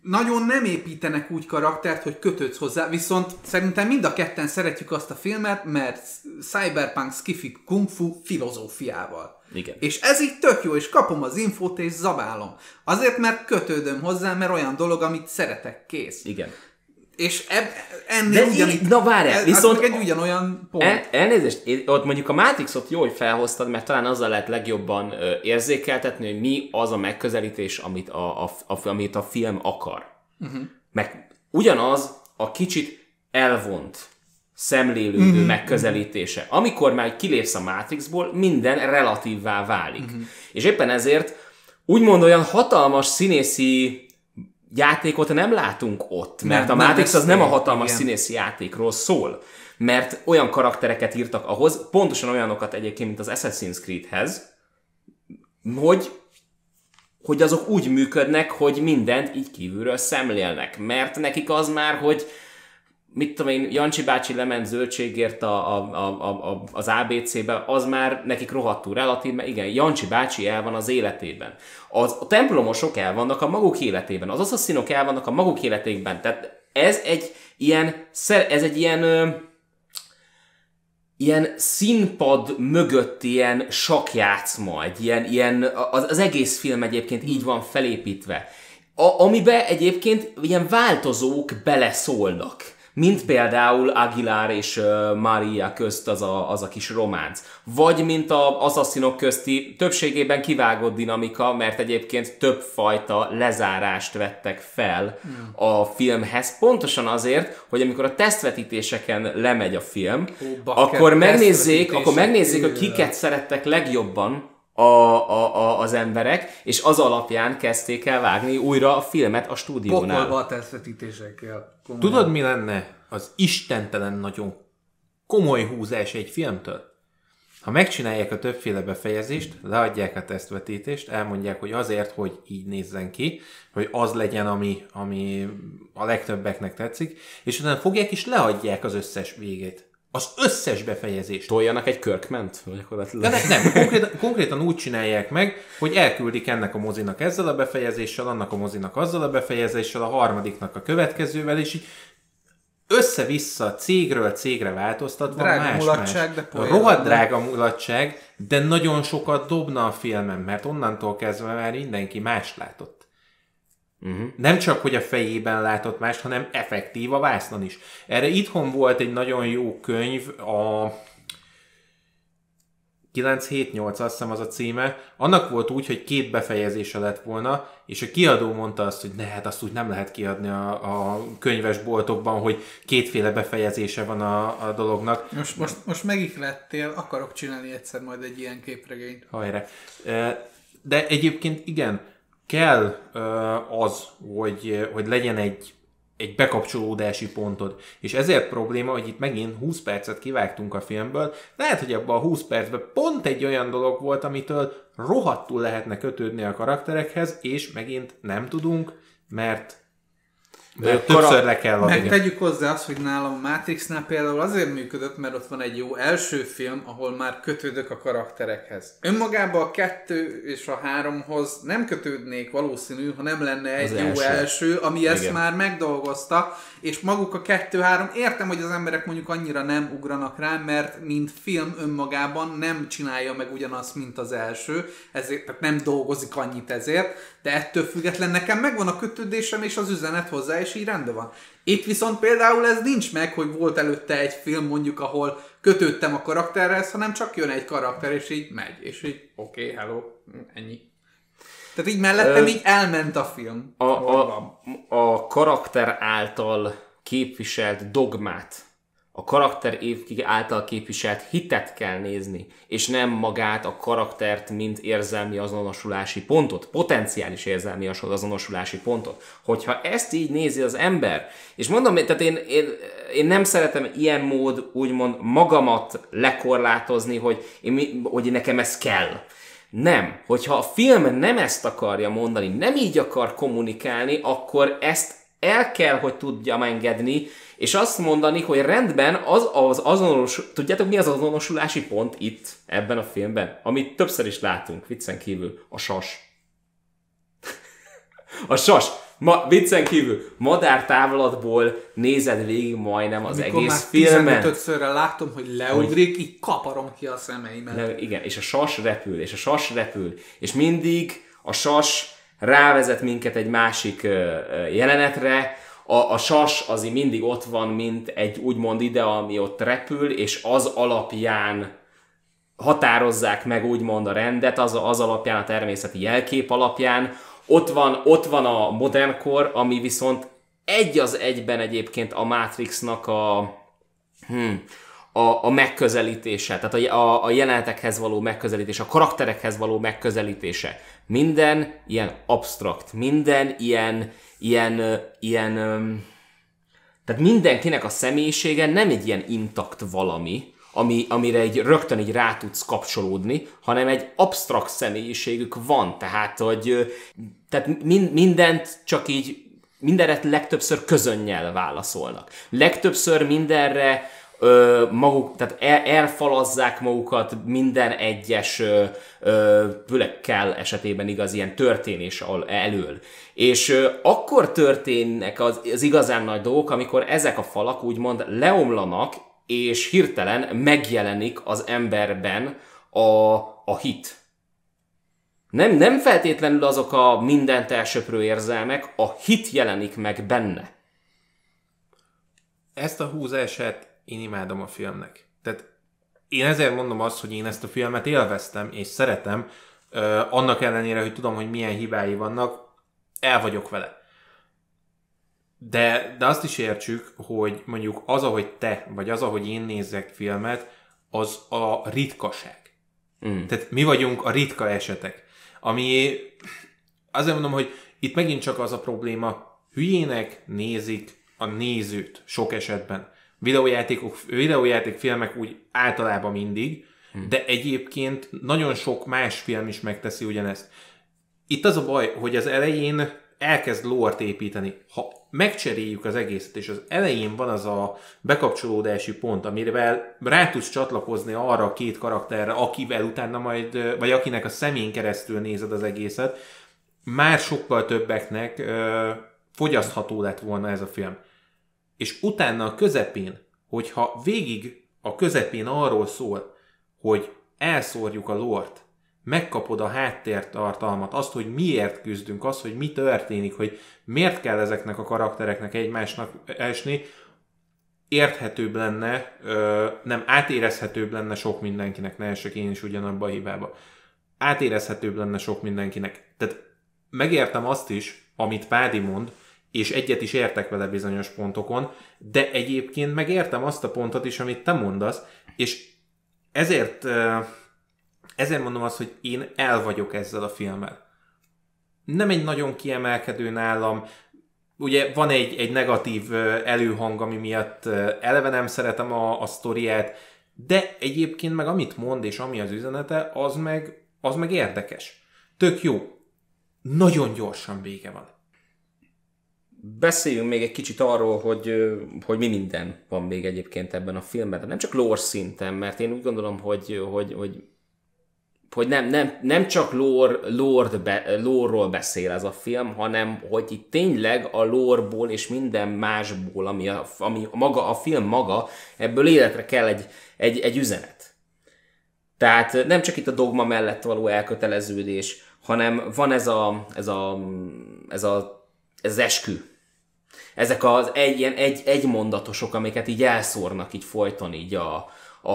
Nagyon nem építenek úgy karaktert, hogy kötődsz hozzá, viszont szerintem mind a ketten szeretjük azt a filmet, mert cyberpunk skifi kung fu filozófiával. Igen. És ez így tök jó, és kapom az infót és zabálom. Azért, mert kötődöm hozzá, mert olyan dolog, amit szeretek, kész. Igen. És eb, ennél De ugyanígy... így- na várjál, ez- viszont- egy ugyanolyan pont. El, elnézést, ott mondjuk a Matrixot jó, hogy felhoztad, mert talán azzal lehet legjobban ö, érzékeltetni, hogy mi az a megközelítés, amit a, a, a, amit a film akar. Uh-huh. Meg ugyanaz a kicsit elvont, szemlélődő uh-huh. megközelítése. Amikor már kilépsz a Matrixból, minden relatívvá válik. Uh-huh. És éppen ezért úgymond olyan hatalmas színészi játékot nem látunk ott, mert Nem, a nem, Matrix az ez nem a hatalmas igen. színészi játékról szól, mert olyan karaktereket írtak ahhoz, pontosan olyanokat egyébként, mint az Assassin's Creedhez, hogy hogy azok úgy működnek, hogy mindent így kívülről szemlélnek. Mert nekik az már, hogy mit tudom én, Jancsi bácsi lement zöldségért a, a, a, a, az ABC-be, az már nekik rohadtul relatív, mert igen, Jancsi bácsi el van az életében. Az, a templomosok el vannak a maguk életében, az asszaszinok el vannak a maguk életében. Tehát ez egy ilyen, ez egy ilyen ö, ilyen színpad mögött ilyen sakjátszma, egy ilyen, ilyen az, az egész film egyébként így van felépítve. A, amibe egyébként ilyen változók beleszólnak. Mint például Aguilar és Maria közt az a, az a kis románc. Vagy mint a asszaszinok közti többségében kivágott dinamika, mert egyébként többfajta lezárást vettek fel a filmhez. Pontosan azért, hogy amikor a tesztvetítéseken lemegy a film, bakker, akkor megnézzék, akkor megnézzék, hogy kiket szerettek legjobban a, a, a, az emberek, és az alapján kezdték el vágni újra a filmet a stúdiónál. Pokolba a tesztvetítésekkel. Komolyan. Tudod, mi lenne az istentelen nagyon komoly húzás egy filmtől? Ha megcsinálják a többféle befejezést, leadják a tesztvetítést, elmondják, hogy azért, hogy így nézzen ki, hogy az legyen, ami, ami a legtöbbeknek tetszik, és utána fogják és leadják az összes végét. Az összes befejezést. Toljanak egy Kirkment? De Gyakorlatilag. ne, nem, konkrétan, konkrétan úgy csinálják meg, hogy elküldik ennek a mozinak ezzel a befejezéssel, annak a mozinak azzal a befejezéssel, a harmadiknak a következővel, és így össze-vissza cégről cégre változtatva Drága más, mulatság, más. de poén Rohadt drága mulatság, de nagyon sokat dobna a filmen, mert onnantól kezdve már mindenki mást látott. Uh-huh. Nem csak, hogy a fejében látott mást, hanem effektív a vásznon is. Erre itthon volt egy nagyon jó könyv, a 978 azt hiszem az a címe, annak volt úgy, hogy két befejezése lett volna, és a kiadó mondta azt, hogy ne, hát azt úgy nem lehet kiadni a, a könyvesboltokban, hogy kétféle befejezése van a, a dolognak. Most, most, most megihlettél, akarok csinálni egyszer majd egy ilyen képregényt. Hajrá. De egyébként igen, kell az, hogy, hogy legyen egy egy bekapcsolódási pontod. És ezért probléma, hogy itt megint 20 percet kivágtunk a filmből. Lehet, hogy abban a 20 percben pont egy olyan dolog volt, amitől rohadtul lehetne kötődni a karakterekhez, és megint nem tudunk, mert de többször le kell adni. Megtegyük hozzá azt, hogy nálam a Matrixnál például azért működött, mert ott van egy jó első film, ahol már kötődök a karakterekhez. Önmagában a kettő és a háromhoz nem kötődnék valószínű, ha nem lenne egy Az jó első, első ami ezt Igen. már megdolgozta, és maguk a kettő-három, értem, hogy az emberek mondjuk annyira nem ugranak rá, mert mint film önmagában nem csinálja meg ugyanazt, mint az első, ezért, tehát nem dolgozik annyit ezért, de ettől független nekem megvan a kötődésem és az üzenet hozzá, és így rendben van. Itt viszont például ez nincs meg, hogy volt előtte egy film mondjuk, ahol kötődtem a karakterhez, hanem csak jön egy karakter, és így megy, és így oké, okay, hello, ennyi. Tehát így mellettem Ö, így elment a film. A, a, a karakter által képviselt dogmát, a karakter által képviselt hitet kell nézni, és nem magát a karaktert, mint érzelmi azonosulási pontot, potenciális érzelmi azonosulási pontot. Hogyha ezt így nézi az ember, és mondom, tehát én, én, én nem szeretem ilyen mód úgymond magamat lekorlátozni, hogy, én, hogy nekem ez kell nem. Hogyha a film nem ezt akarja mondani, nem így akar kommunikálni, akkor ezt el kell, hogy tudjam engedni, és azt mondani, hogy rendben az az azonos, tudjátok mi az azonosulási pont itt, ebben a filmben, amit többször is látunk, viccen kívül, a sas. a sas. Ma, viccen kívül, madár távlatból nézed végig majdnem az Amikor egész filmet. Amikor már látom, hogy leugrik, hogy... így kaparom ki a szemeimet. Le, igen, és a sas repül, és a sas repül, és mindig a sas rávezet minket egy másik jelenetre, a, a sas az mindig ott van, mint egy úgymond ide, ami ott repül, és az alapján határozzák meg úgymond a rendet, az, az alapján, a természeti jelkép alapján, ott van, ott van a modern kor, ami viszont egy az egyben egyébként a Matrixnak a, hmm, a, a megközelítése, tehát a, a, a jelenetekhez való megközelítése, a karakterekhez való megközelítése. Minden ilyen abstrakt, minden ilyen, ilyen, ilyen, tehát mindenkinek a személyisége nem egy ilyen intakt valami, ami, amire egy rögtön így rá tudsz kapcsolódni, hanem egy absztrakt személyiségük van, tehát hogy tehát min, mindent csak így mindenre legtöbbször közönnyel válaszolnak. Legtöbbször mindenre ö, maguk, tehát el, elfalazzák magukat minden egyes, ö, főleg kell esetében igaz ilyen történés elől. És ö, akkor történnek az, az igazán nagy dolgok, amikor ezek a falak úgymond leomlanak, és hirtelen megjelenik az emberben a, a hit. Nem, nem feltétlenül azok a mindent elsöprő érzelmek, a hit jelenik meg benne. Ezt a húzását én imádom a filmnek. Tehát én ezért mondom azt, hogy én ezt a filmet élveztem, és szeretem, annak ellenére, hogy tudom, hogy milyen hibái vannak, el vagyok vele. De, de azt is értsük, hogy mondjuk az, ahogy te, vagy az, ahogy én nézek filmet, az a ritkaság. Mm. Tehát mi vagyunk a ritka esetek. Ami azért mondom, hogy itt megint csak az a probléma, hülyének nézik a nézőt sok esetben. Videójátékok, videójáték filmek úgy általában mindig, hmm. de egyébként nagyon sok más film is megteszi ugyanezt. Itt az a baj, hogy az elején elkezd lort építeni. Ha megcseréljük az egészet, és az elején van az a bekapcsolódási pont, amire rá tudsz csatlakozni arra a két karakterre, akivel utána majd, vagy akinek a szemén keresztül nézed az egészet, már sokkal többeknek ö, fogyasztható lett volna ez a film. És utána a közepén, hogyha végig a közepén arról szól, hogy elszórjuk a lort, megkapod a háttértartalmat, azt, hogy miért küzdünk, azt, hogy mi történik, hogy miért kell ezeknek a karaktereknek egymásnak esni, érthetőbb lenne, nem átérezhetőbb lenne sok mindenkinek, ne esek én is ugyanabba a hibába. Átérezhetőbb lenne sok mindenkinek. Tehát megértem azt is, amit Pádi mond, és egyet is értek vele bizonyos pontokon, de egyébként megértem azt a pontot is, amit te mondasz, és ezért, ezért mondom azt, hogy én el vagyok ezzel a filmmel. Nem egy nagyon kiemelkedő nálam, ugye van egy, egy negatív előhang, ami miatt eleve nem szeretem a, a sztoriát, de egyébként meg amit mond és ami az üzenete, az meg, az meg érdekes. Tök jó. Nagyon gyorsan vége van. Beszéljünk még egy kicsit arról, hogy, hogy mi minden van még egyébként ebben a filmben. Nem csak lore szinten, mert én úgy gondolom, hogy, hogy, hogy hogy nem, nem, nem csak lore, lore be, lore-ról beszél ez a film, hanem hogy itt tényleg a lore-ból és minden másból, ami, a, ami maga, a film maga, ebből életre kell egy, egy, egy üzenet. Tehát nem csak itt a dogma mellett való elköteleződés, hanem van ez a, ez a, ez a ez eskü. Ezek az egy, ilyen egy, egy mondatosok, amiket így elszórnak így folyton így a, a,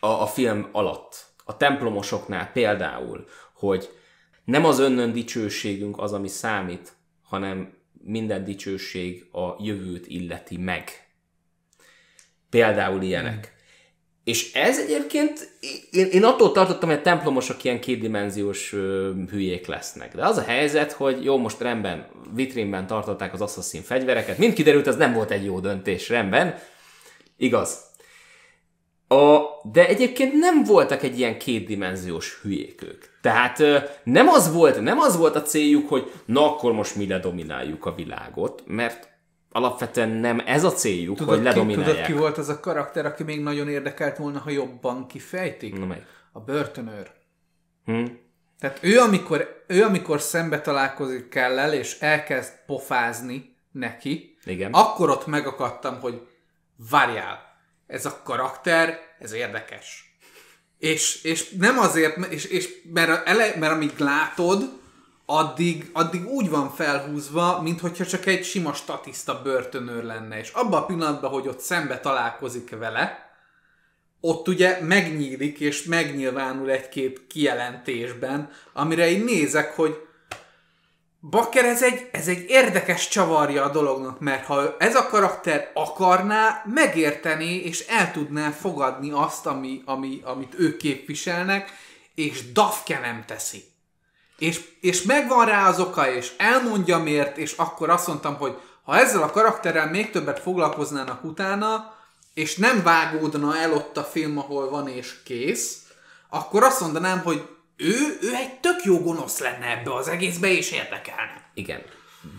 a, a film alatt a templomosoknál például, hogy nem az önnön dicsőségünk az, ami számít, hanem minden dicsőség a jövőt illeti meg. Például ilyenek. Mm. És ez egyébként, én, én attól tartottam, hogy a templomosok ilyen kétdimenziós ö, hülyék lesznek. De az a helyzet, hogy jó, most rendben, vitrínben tartották az Assassin fegyvereket, mind kiderült, ez nem volt egy jó döntés, rendben. Igaz, a, de egyébként nem voltak egy ilyen kétdimenziós hülyék ők. Tehát nem az, volt, nem az volt a céljuk, hogy na akkor most mi ledomináljuk a világot, mert alapvetően nem ez a céljuk, tudod, hogy ledominálják. Ki, tudod, ki volt az a karakter, aki még nagyon érdekelt volna, ha jobban kifejtik? Na? A börtönőr. Hm? Tehát ő amikor, ő, amikor szembe találkozik kell és elkezd pofázni neki, Igen. akkor ott megakadtam, hogy várjál, ez a karakter, ez érdekes. És, és nem azért, és, és mert, ele, mert amíg látod, addig, addig úgy van felhúzva, mint hogyha csak egy sima statiszta börtönőr lenne. És abban a pillanatban, hogy ott szembe találkozik vele, ott ugye megnyílik és megnyilvánul egy-két kijelentésben, amire én nézek, hogy Bakker ez egy, ez egy érdekes csavarja a dolognak, mert ha ez a karakter akarná, megérteni és el tudná fogadni azt, ami, ami, amit ők képviselnek, és Dafke nem teszi. És, és megvan rá az oka, és elmondja miért, és akkor azt mondtam, hogy ha ezzel a karakterrel még többet foglalkoznának utána, és nem vágódna el ott a film, ahol van és kész, akkor azt mondanám, hogy ő, ő egy tök jó gonosz lenne ebbe az egészbe, és érdekelne. Igen.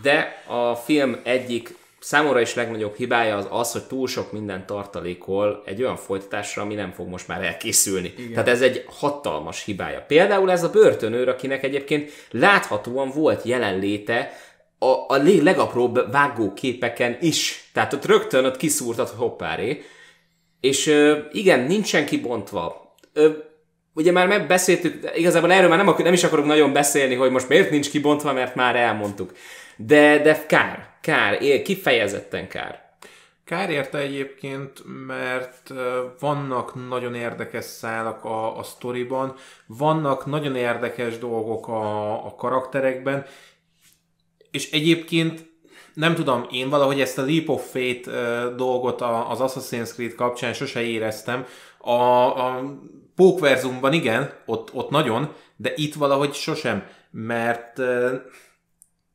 De a film egyik számomra is legnagyobb hibája az az, hogy túl sok minden tartalékol egy olyan folytatásra, ami nem fog most már elkészülni. Igen. Tehát ez egy hatalmas hibája. Például ez a börtönőr, akinek egyébként láthatóan volt jelenléte a, a legapróbb vágóképeken is. Tehát ott rögtön ott kiszúrtat hoppáré. És igen, nincsen kibontva ugye már megbeszéltük, igazából erről már nem, nem is akarok nagyon beszélni, hogy most miért nincs kibontva, mert már elmondtuk. De, de kár, kár, kifejezetten kár. Kár érte egyébként, mert vannak nagyon érdekes szálak a, a sztoriban, vannak nagyon érdekes dolgok a, a karakterekben, és egyébként nem tudom, én valahogy ezt a Leap of Fate dolgot az Assassin's Creed kapcsán sose éreztem. A, a Pókverzumban igen, ott, ott nagyon, de itt valahogy sosem, mert uh,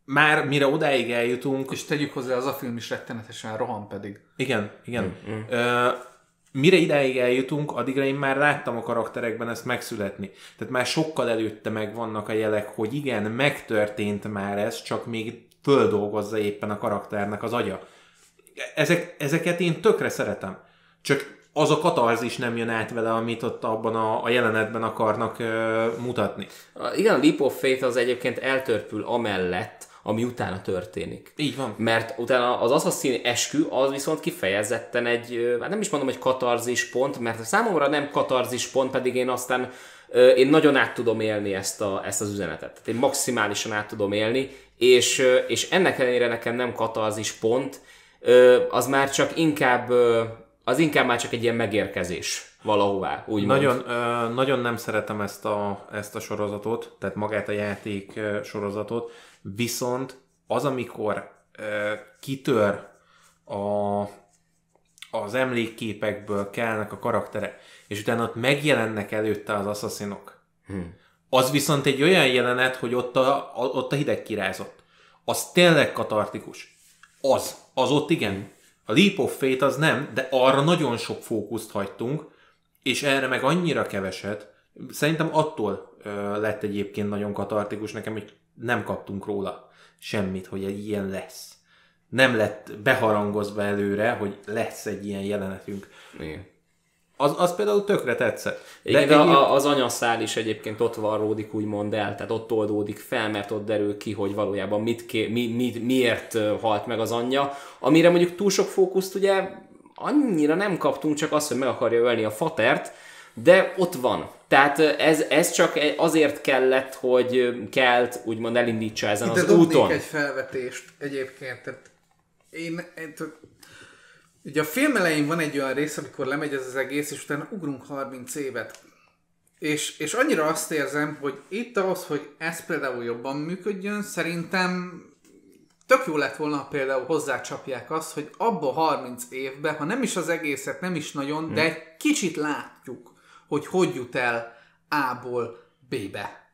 már mire odáig eljutunk... És tegyük hozzá, az a film is rettenetesen rohan pedig. Igen, igen. Mm, mm. Uh, mire idáig eljutunk, addigra én már láttam a karakterekben ezt megszületni. Tehát már sokkal előtte meg vannak a jelek, hogy igen, megtörtént már ez, csak még földolgozza éppen a karakternek az agya. Ezek, ezeket én tökre szeretem. Csak az a katarzis nem jön át vele, amit ott abban a, a jelenetben akarnak uh, mutatni. Igen, a Leap of Faith az egyébként eltörpül amellett, ami utána történik. Így van. Mert utána az Assassin eskü az viszont kifejezetten egy, hát nem is mondom, hogy katarzis pont, mert számomra nem katarzis pont, pedig én aztán én nagyon át tudom élni ezt, a, ezt az üzenetet. Tehát én maximálisan át tudom élni, és, és ennek ellenére nekem nem katarzis pont, ö, az már csak inkább, ö, az inkább már csak egy ilyen megérkezés valahová, úgy Nagyon, ö, nagyon nem szeretem ezt a, ezt a sorozatot, tehát magát a játék ö, sorozatot, viszont az, amikor ö, kitör a, az emlékképekből kelnek a karakterek, és utána ott megjelennek előtte az asszaszinok. Hmm. Az viszont egy olyan jelenet, hogy ott a, a, ott a hideg kirázott. Az tényleg katartikus. Az. Az ott igen. A Leap of Fate az nem, de arra nagyon sok fókuszt hagytunk, és erre meg annyira keveset. Szerintem attól ö, lett egyébként nagyon katartikus nekem, hogy nem kaptunk róla semmit, hogy egy ilyen lesz. Nem lett beharangozva előre, hogy lesz egy ilyen jelenetünk. Igen. Az, az például tökre tetszett. Igen, de a, az anyaszál is egyébként ott varródik úgymond el, tehát ott oldódik fel, mert ott derül ki, hogy valójában mit ké, mi, mi, miért halt meg az anyja, amire mondjuk túl sok fókuszt ugye annyira nem kaptunk, csak azt, hogy meg akarja ölni a fatert, de ott van. Tehát ez, ez csak egy- azért kellett, hogy Kelt úgymond elindítsa ezen Ide az úton. egy felvetést egyébként. Tehát én, én tehát, ugye a film elején van egy olyan rész, amikor lemegy ez az egész, és utána ugrunk 30 évet. És, és annyira azt érzem, hogy itt ahhoz, hogy ez például jobban működjön, szerintem tök jó lett volna, ha például hozzácsapják azt, hogy abba 30 évben, ha nem is az egészet, nem is nagyon, de egy kicsit látjuk, hogy hogy jut el A-ból B-be.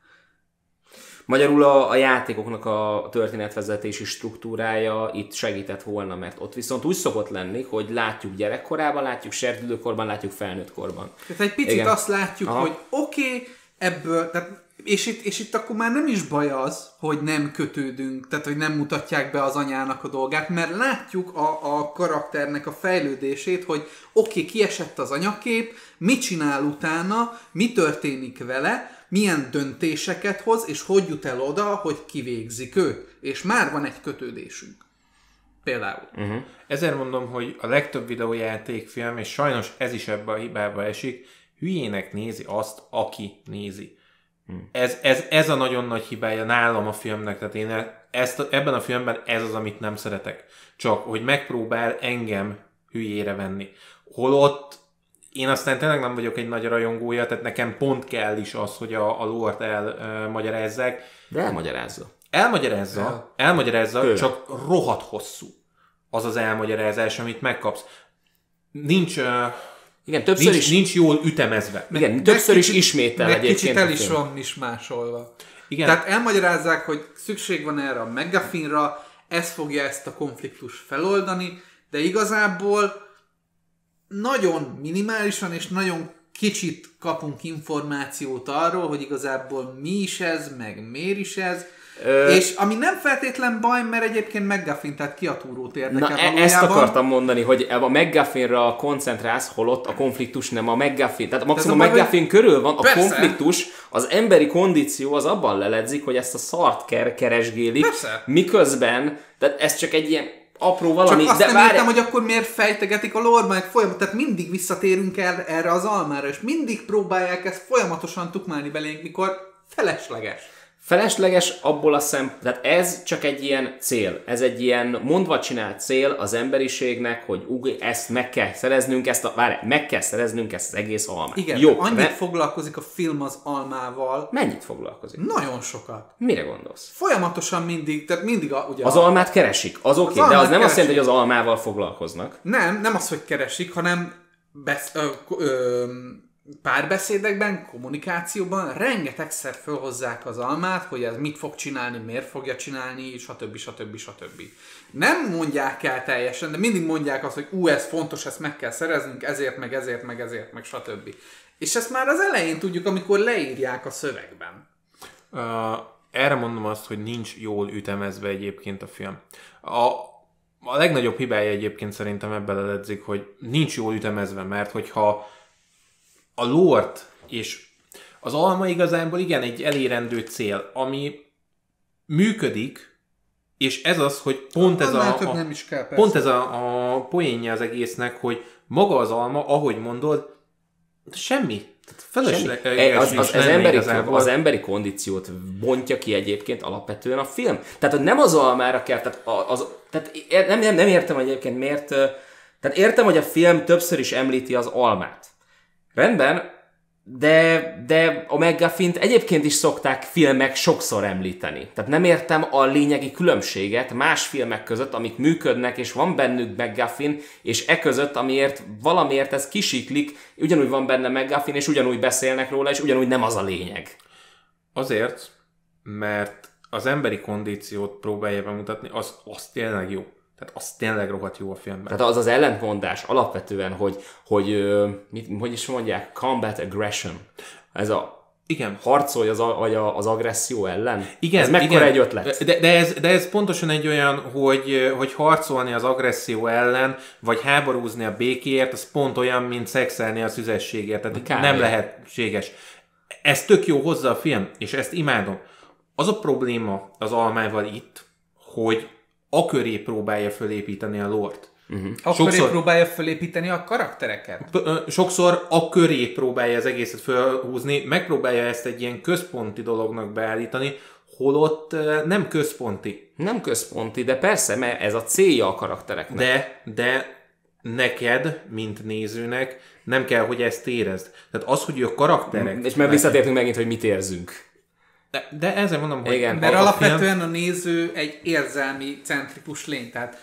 Magyarul a, a játékoknak a történetvezetési struktúrája itt segített volna, mert ott viszont úgy szokott lenni, hogy látjuk gyerekkorában, látjuk serdülőkorban, látjuk felnőttkorban. Tehát egy picit Igen. Azt látjuk. Aha. hogy oké, okay, ebből, tehát, és, itt, és itt akkor már nem is baj az, hogy nem kötődünk, tehát hogy nem mutatják be az anyának a dolgát, mert látjuk a, a karakternek a fejlődését, hogy oké, okay, kiesett az anyakép, mit csinál utána, mi történik vele, milyen döntéseket hoz, és hogy jut el oda, hogy kivégzik őt. És már van egy kötődésünk. Például. Uh-huh. Ezért mondom, hogy a legtöbb videójátékfilm, és sajnos ez is ebbe a hibába esik, hülyének nézi azt, aki nézi. Hmm. Ez, ez, ez a nagyon nagy hibája nálam a filmnek, tehát én ezt, ebben a filmben ez az, amit nem szeretek. Csak, hogy megpróbál engem hülyére venni. Holott én aztán tényleg nem vagyok egy nagy rajongója, tehát nekem pont kell is az, hogy a, a lore-t elmagyarázzák. De elmagyarázza. Elmagyarázza, El. elmagyarázza, Tőle. csak rohadt hosszú az az elmagyarázás, amit megkapsz. Nincs, uh, Igen, többször nincs, is, nincs jól ütemezve. igen, Meg többször is kicsit- ismétel meg egyébként kicsit el is van is másolva. Igen. Tehát elmagyarázzák, hogy szükség van erre a megafinra, ez fogja ezt a konfliktust feloldani, de igazából nagyon minimálisan és nagyon kicsit kapunk információt arról, hogy igazából mi is ez, meg miért is ez, Ö- és ami nem feltétlen baj, mert egyébként McGuffin, tehát kiatúrót érdekel Na, e- ezt valójában. akartam mondani, hogy a McGuffinra koncentrálsz, holott a konfliktus nem a McGuffin. Tehát maximum a a McGuffin körül van, a Persze. konfliktus, az emberi kondíció az abban leledzik, hogy ezt a szart ker- keresgélik, Persze. miközben, tehát ez csak egy ilyen apró valami, Csak azt de nem várj, értem, hogy akkor miért fejtegetik a meg folyamat, tehát mindig visszatérünk el erre az almára, és mindig próbálják ezt folyamatosan tukmálni belénk, mikor felesleges. Felesleges abból a szem, tehát ez csak egy ilyen cél, ez egy ilyen mondva csinált cél az emberiségnek, hogy ug, ezt meg kell szereznünk, ezt a, várj, meg kell szereznünk ezt az egész almát. Igen, Jó, annyit ne, foglalkozik a film az almával, mennyit foglalkozik? nagyon sokat. Mire gondolsz? Folyamatosan mindig, tehát mindig a, ugye Az a, almát keresik, az oké, Az de az nem azt keresik. jelenti, hogy az almával foglalkoznak. Nem, nem az, hogy keresik, hanem besz, ö, ö, párbeszédekben, kommunikációban rengetegszer fölhozzák az almát, hogy ez mit fog csinálni, miért fogja csinálni, stb. stb. stb. Nem mondják el teljesen, de mindig mondják azt, hogy ú, ez fontos, ezt meg kell szereznünk, ezért, meg ezért, meg ezért, meg stb. És ezt már az elején tudjuk, amikor leírják a szövegben. Uh, erre mondom azt, hogy nincs jól ütemezve egyébként a film. A, a legnagyobb hibája egyébként szerintem ebben leledzik, hogy nincs jól ütemezve, mert hogyha a lort és az alma igazából igen egy elérendő cél, ami működik, és ez az, hogy pont ez a, a, nem is kell, persze. pont ez a, a poénja az egésznek, hogy maga az alma, ahogy mondod, Semmi. Semmi. E, az, az, az, emberi, az emberi kondíciót bontja ki egyébként alapvetően a film. Tehát nem az almára kell, tehát, az, tehát nem, nem, nem értem egyébként miért, tehát értem, hogy a film többször is említi az almát. Rendben, de, de a McGuffin-t egyébként is szokták filmek sokszor említeni. Tehát nem értem a lényegi különbséget más filmek között, amik működnek, és van bennük McGuffin, és e között, amiért valamiért ez kisiklik, ugyanúgy van benne McGuffin, és ugyanúgy beszélnek róla, és ugyanúgy nem az a lényeg. Azért, mert az emberi kondíciót próbálja bemutatni, az, az tényleg jó. Tehát az tényleg rohadt jó a filmben. Tehát az az ellentmondás alapvetően, hogy, hogy mit, hogy is mondják, combat aggression. Ez a igen. Harcolj az, vagy az agresszió ellen? Igen, ez mekkora igen. egy ötlet? De, de, ez, de ez pontosan egy olyan, hogy, hogy harcolni az agresszió ellen, vagy háborúzni a békéért, az pont olyan, mint szexelni a szüzességért. Tehát Kár nem lehetséges. Ez tök jó hozzá a film, és ezt imádom. Az a probléma az almával itt, hogy a köré próbálja fölépíteni a lort. Uh-huh. A sokszor, köré próbálja fölépíteni a karaktereket? Sokszor a köré próbálja az egészet felhúzni, megpróbálja ezt egy ilyen központi dolognak beállítani, holott nem központi. Nem központi, de persze, mert ez a célja a karaktereknek. De, de neked, mint nézőnek, nem kell, hogy ezt érezd. Tehát az, hogy a karakterek... És mert visszatértünk megint, hogy mit érzünk. De, de ezzel mondom, hogy... Igen, mert alapvetően a néző egy érzelmi centrikus lény, tehát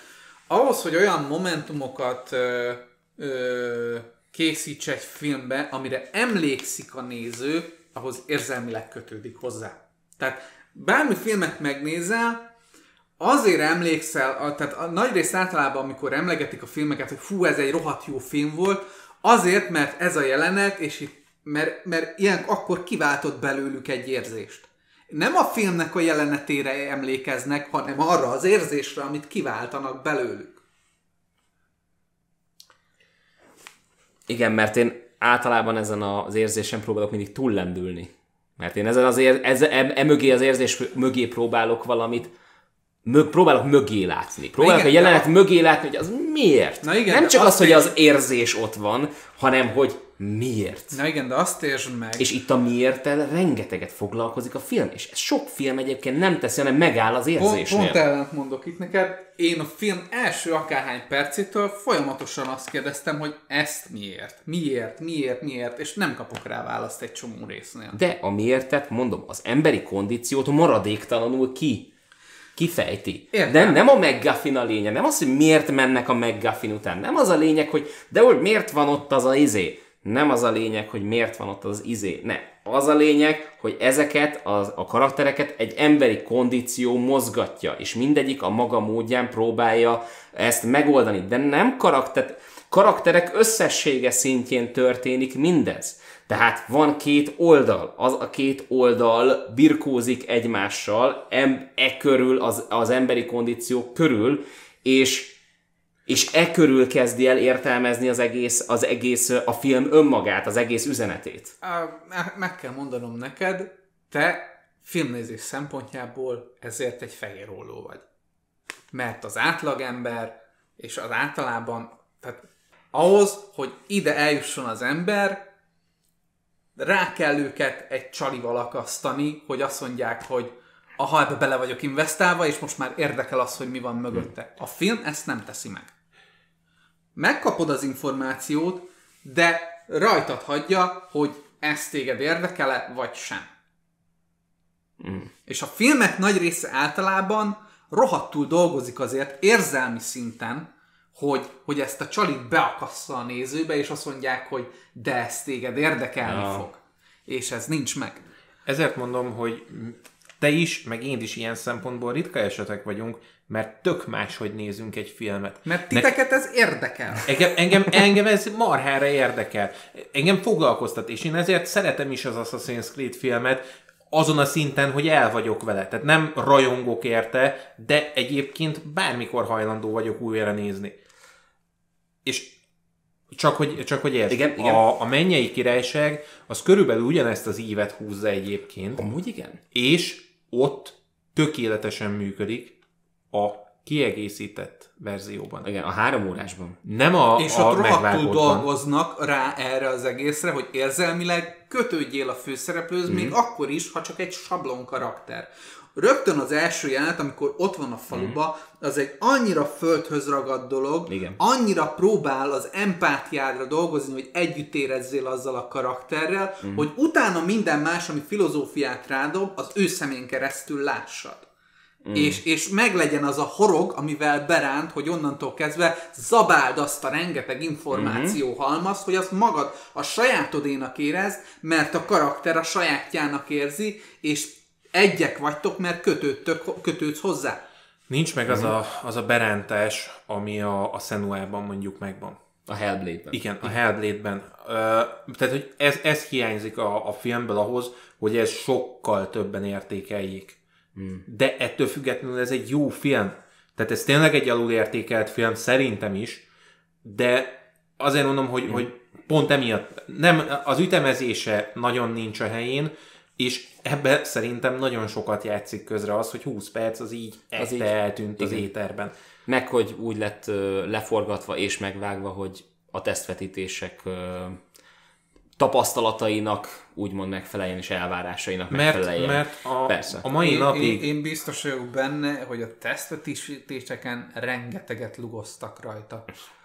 ahhoz, hogy olyan momentumokat ö, ö, készíts egy filmbe, amire emlékszik a néző, ahhoz érzelmileg kötődik hozzá. Tehát bármi filmet megnézel, azért emlékszel, tehát a nagy rész általában, amikor emlegetik a filmeket, hogy fú, ez egy rohadt jó film volt, azért, mert ez a jelenet, és itt, mert, mert ilyen akkor kiváltott belőlük egy érzést nem a filmnek a jelenetére emlékeznek, hanem arra az érzésre, amit kiváltanak belőlük. Igen, mert én általában ezen az érzésen próbálok mindig túllendülni. Mert én ezen az ér, ez, e, e mögé az érzés mögé próbálok valamit, mög, próbálok mögé látni. Próbálok igen, a jelenet a... mögé látni, hogy az miért. Na igen, Nem csak az, hogy az érzés ott van, hanem hogy miért. Na igen, de azt értsd meg. És itt a miértel rengeteget foglalkozik a film, és ez sok film egyébként nem teszi, hanem megáll az érzésnél. Pont, pont ellent mondok itt neked. Én a film első akárhány percétől folyamatosan azt kérdeztem, hogy ezt miért? Miért? Miért? Miért? És nem kapok rá választ egy csomó résznél. De a miértet, mondom, az emberi kondíciót maradéktalanul ki kifejti. Értem. Nem, nem a McGuffin a lényeg, nem az, hogy miért mennek a McGuffin után, nem az a lényeg, hogy de hogy miért van ott az a izé, nem az a lényeg, hogy miért van ott az izé, ne. Az a lényeg, hogy ezeket az, a karaktereket egy emberi kondíció mozgatja, és mindegyik a maga módján próbálja ezt megoldani, de nem karakter, karakterek összessége szintjén történik mindez. Tehát van két oldal, az a két oldal birkózik egymással, em, e körül, az, az emberi kondíciók körül, és és e körül kezdi el értelmezni az egész, az egész, a film önmagát, az egész üzenetét. Meg kell mondanom neked, te filmnézés szempontjából ezért egy fehér olló vagy. Mert az átlagember, és az általában, tehát ahhoz, hogy ide eljusson az ember, rá kell őket egy csalival akasztani, hogy azt mondják, hogy aha, ebbe bele vagyok investálva, és most már érdekel az, hogy mi van mögötte. A film ezt nem teszi meg. Megkapod az információt, de rajtad hagyja, hogy ez téged érdekele, vagy sem. Mm. És a filmek nagy része általában rohadtul dolgozik azért érzelmi szinten, hogy, hogy ezt a csalit beakassza a nézőbe, és azt mondják, hogy de ez téged érdekelni ja. fog. És ez nincs meg. Ezért mondom, hogy te is, meg én is ilyen szempontból ritka esetek vagyunk, mert tök más, hogy nézünk egy filmet. Mert titeket ne... ez érdekel. Engem, engem, engem ez marhára érdekel. Engem foglalkoztat, és én ezért szeretem is az Assassin's Creed filmet, azon a szinten, hogy el vagyok vele. Tehát nem rajongok érte, de egyébként bármikor hajlandó vagyok újra nézni. És csak hogy, csak hogy értsd, igen, igen. A, a mennyei királyság az körülbelül ugyanezt az ívet húzza egyébként. Amúgy igen. És ott tökéletesen működik a kiegészített verzióban. Igen, a három órásban. Nem a, És a ott rohadtul dolgoznak rá erre az egészre, hogy érzelmileg kötődjél a főszereplőhöz, Mhm. mm. még akkor is, ha csak egy sablon karakter. Rögtön az első jelenet, amikor ott van a faluba, az egy annyira földhöz ragadt dolog, Mhm. Igen. annyira próbál az empátiádra dolgozni, hogy együtt érezzél azzal a karakterrel, Mhm. mm. hogy utána minden más, ami filozófiát rádob, az ő szemén keresztül lássad. Mm. És, és meglegyen az a horog, amivel beránt, hogy onnantól kezdve zabáld azt a rengeteg információ mm-hmm. halmazt, hogy azt magad a sajátodénak érezd, mert a karakter a sajátjának érzi, és egyek vagytok, mert kötődtök, kötődsz hozzá. Nincs meg az a, az a berántás, ami a, a Senuában mondjuk megvan. A Hellblade-ben. Igen, a Hellblade-ben. Ö, tehát, hogy ez, ez hiányzik a, a filmből ahhoz, hogy ez sokkal többen értékeljék. Hmm. De ettől függetlenül ez egy jó film. Tehát ez tényleg egy alulértékelt film, szerintem is, de azért mondom, hogy, hmm. hogy pont emiatt nem, az ütemezése nagyon nincs a helyén, és ebbe szerintem nagyon sokat játszik közre az, hogy 20 perc az így az így eltűnt az igen. éterben. Meg, hogy úgy lett ö, leforgatva és megvágva, hogy a tesztvetítések ö, tapasztalatainak úgymond megfeleljen és elvárásainak Mert, megfeleljen. mert a, Persze. a mai Én, napig... én, én biztos vagyok benne, hogy a tesztvetítéseken rengeteget lugoztak rajta.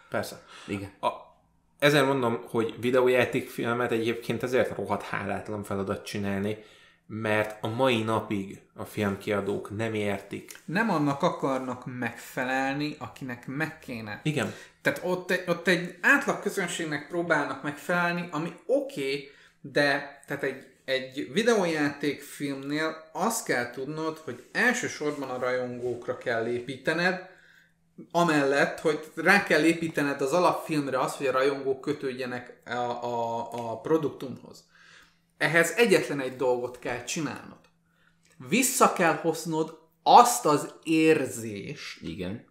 Persze. Igen. A, ezért mondom, hogy videójátékfilmet egyébként ezért rohadt hálátlan feladat csinálni, mert a mai napig a filmkiadók nem értik. Nem annak akarnak megfelelni, akinek meg kéne. Igen. Tehát ott egy, ott egy átlag közönségnek próbálnak megfelelni, ami oké, okay, de tehát egy, egy videójátékfilmnél azt kell tudnod, hogy elsősorban a rajongókra kell építened, amellett, hogy rá kell építened az alapfilmre az, hogy a rajongók kötődjenek a, a, a produktumhoz. Ehhez egyetlen egy dolgot kell csinálnod. Vissza kell hoznod azt az érzést, Igen.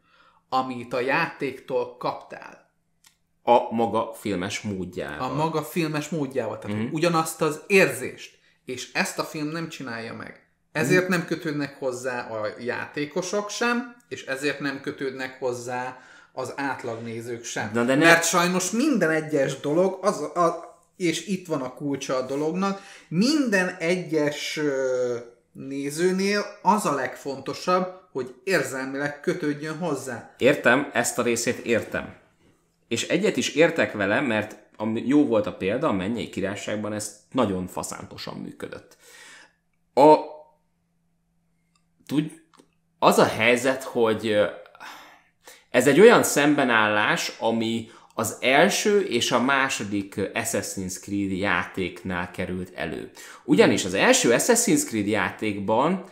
amit a játéktól kaptál. A maga filmes módjával. A maga filmes módjával. Tehát mm. ugyanazt az érzést. És ezt a film nem csinálja meg. Ezért nem kötődnek hozzá a játékosok sem, és ezért nem kötődnek hozzá az átlagnézők sem. Na de ne- Mert sajnos minden egyes dolog, az a, és itt van a kulcsa a dolognak, minden egyes nézőnél az a legfontosabb, hogy érzelmileg kötődjön hozzá. Értem, ezt a részét értem. És egyet is értek vele, mert ami jó volt a példa, a Mennyei Királyságban ez nagyon faszántosan működött. A... Tud... Az a helyzet, hogy ez egy olyan szembenállás, ami az első és a második Assassin's Creed játéknál került elő. Ugyanis az első Assassin's Creed játékban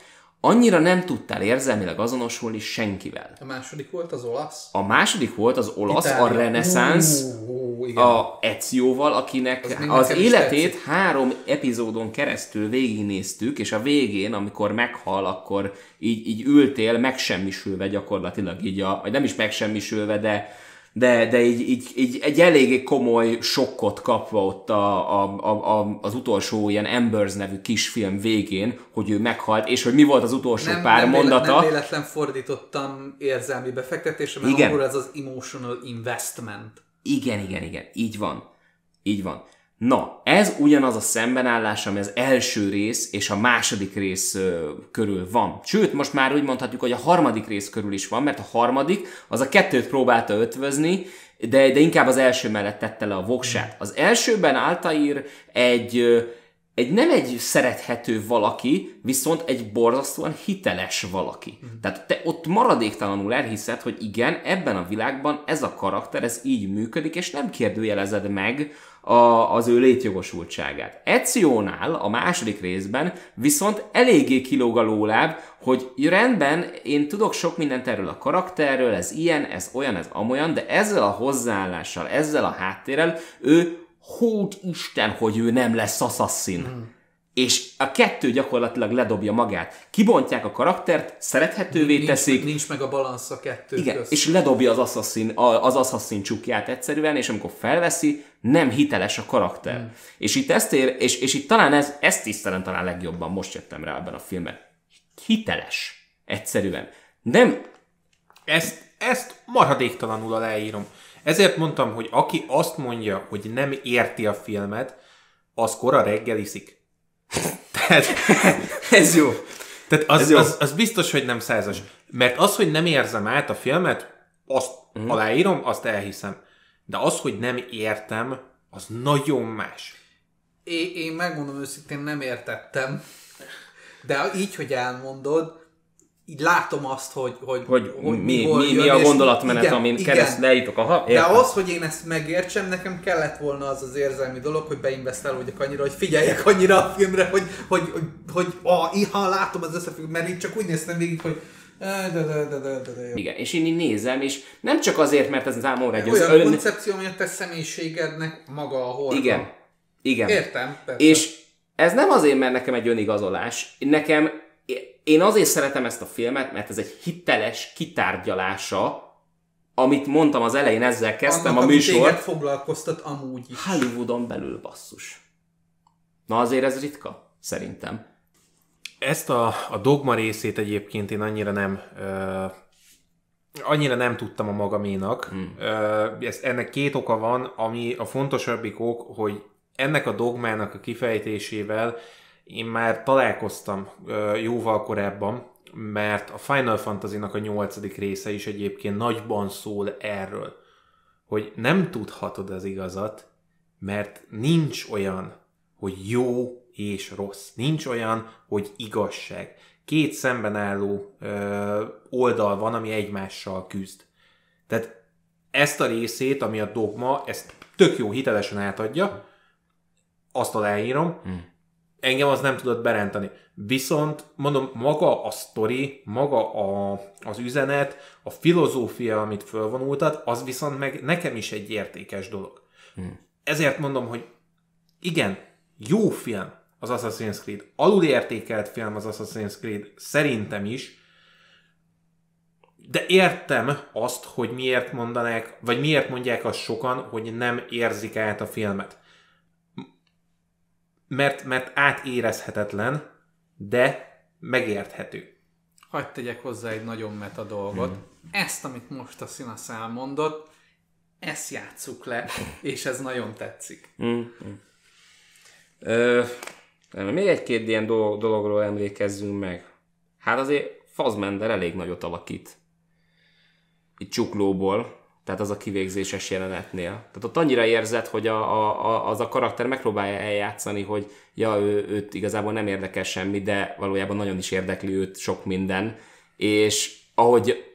annyira nem tudtál érzelmileg azonosulni senkivel. A második volt az olasz. A második volt az olasz, Itália. a reneszánsz, a Ezioval, akinek Az az, életét három epizódon keresztül végignéztük, és a végén, amikor meghal, akkor így, így ültél megsemmisülve gyakorlatilag, így a, vagy nem is megsemmisülve, de de, de így, így, így egy eléggé komoly sokkot kapva ott a, a, a, a, az utolsó ilyen Embers nevű kisfilm végén, hogy ő meghalt, és hogy mi volt az utolsó nem, pár nem, mondata. Nem véletlen fordítottam érzelmi befektetésre, mert Igen. angolul ez az emotional investment. Igen, igen, igen, így van. Így van. Na, ez ugyanaz a szembenállás, ami az első rész és a második rész ö, körül van. Sőt, most már úgy mondhatjuk, hogy a harmadik rész körül is van, mert a harmadik az a kettőt próbálta ötvözni, de, de inkább az első mellett tette le a voksát. Az elsőben Altair egy, ö, egy nem egy szerethető valaki, viszont egy borzasztóan hiteles valaki. Mm. Tehát te ott maradéktalanul elhiszed, hogy igen, ebben a világban ez a karakter, ez így működik, és nem kérdőjelezed meg a, az ő létjogosultságát. Ezionál a második részben viszont eléggé kilóg a lóláb, hogy rendben, én tudok sok mindent erről a karakterről, ez ilyen, ez olyan, ez amolyan, de ezzel a hozzáállással, ezzel a háttérrel ő hód Isten, hogy ő nem lesz assassin. Mm. És a kettő gyakorlatilag ledobja magát. Kibontják a karaktert, szerethetővé Nincs, teszik, nincs meg a balansz a kettő igen, közt. és ledobja az assassin, az assassin csukját egyszerűen, és amikor felveszi, nem hiteles a karakter. Mm. És itt ezt ér, és, és itt talán ez, ezt tisztelem talán legjobban, most jöttem rá ebben a filmben. Hiteles. Egyszerűen. Nem, Ezt, ezt maradéktalanul aláírom. Ezért mondtam, hogy aki azt mondja, hogy nem érti a filmet, az kora reggel iszik. Tehát, Ez jó. tehát az, Ez jó. az, az biztos, hogy nem százas. Mert az, hogy nem érzem át a filmet, azt mm. aláírom, azt elhiszem. De az, hogy nem értem, az nagyon más. Én, én megmondom őszintén, nem értettem. De így, hogy elmondod, így látom azt, hogy, hogy, Hogy, mi, mi, mi, jön, a gondolatmenet, igen, amin igen. keresztül eljutok. Aha, De értem. az, hogy én ezt megértsem, nekem kellett volna az az érzelmi dolog, hogy beinvestálódjak annyira, hogy figyeljek annyira a filmre, hogy, hogy, hogy, hogy ah, iha, látom az összefügg, mert így csak úgy néztem végig, hogy de, de, de, de, de, de, jó. Igen, és én így nézem, és nem csak azért, mert ez számomra egy... Olyan ön- koncepció, ami a te személyiségednek maga a horda. Igen, igen. Értem, persze. És ez nem azért, mert nekem egy önigazolás. Nekem, én azért szeretem ezt a filmet, mert ez egy hiteles kitárgyalása, amit mondtam az elején, ezzel kezdtem Annak, a műsort. foglalkoztat amúgy is. Hollywoodon belül basszus. Na azért ez ritka, szerintem. Ezt a, a dogma részét egyébként én annyira nem ö, annyira nem tudtam a magaménak. Hmm. Ö, ez, ennek két oka van, ami a fontosabbik ok, hogy ennek a dogmának a kifejtésével én már találkoztam ö, jóval korábban, mert a Final Fantasy-nak a nyolcadik része is egyébként nagyban szól erről, hogy nem tudhatod az igazat, mert nincs olyan, hogy jó és rossz. Nincs olyan, hogy igazság. Két szemben álló ö, oldal van, ami egymással küzd. Tehát ezt a részét, ami a dogma, ezt tök jó hitelesen átadja, azt aláírom, hmm. engem az nem tudott berentani. Viszont mondom, maga a sztori, maga a, az üzenet, a filozófia, amit fölvonultat, az viszont meg nekem is egy értékes dolog. Hmm. Ezért mondom, hogy igen, jó film az Assassin's Creed, alulértékelt film az Assassin's Creed, szerintem is, de értem azt, hogy miért mondanák, vagy miért mondják azt sokan, hogy nem érzik át a filmet. Mert, mert átérezhetetlen, de megérthető. Hagyd tegyek hozzá egy nagyon meta dolgot. Hmm. Ezt, amit most a színasz elmondott, ezt játsszuk le, és ez nagyon tetszik. Mm. Ö, még egy-két ilyen dolog, dologról emlékezzünk meg. Hát azért Fazmender elég nagyot alakít. Itt csuklóból, tehát az a kivégzéses jelenetnél. Tehát ott annyira érzed, hogy a, a, a, az a karakter megpróbálja eljátszani, hogy ja, ő, őt igazából nem érdekel semmi, de valójában nagyon is érdekli őt sok minden. És ahogy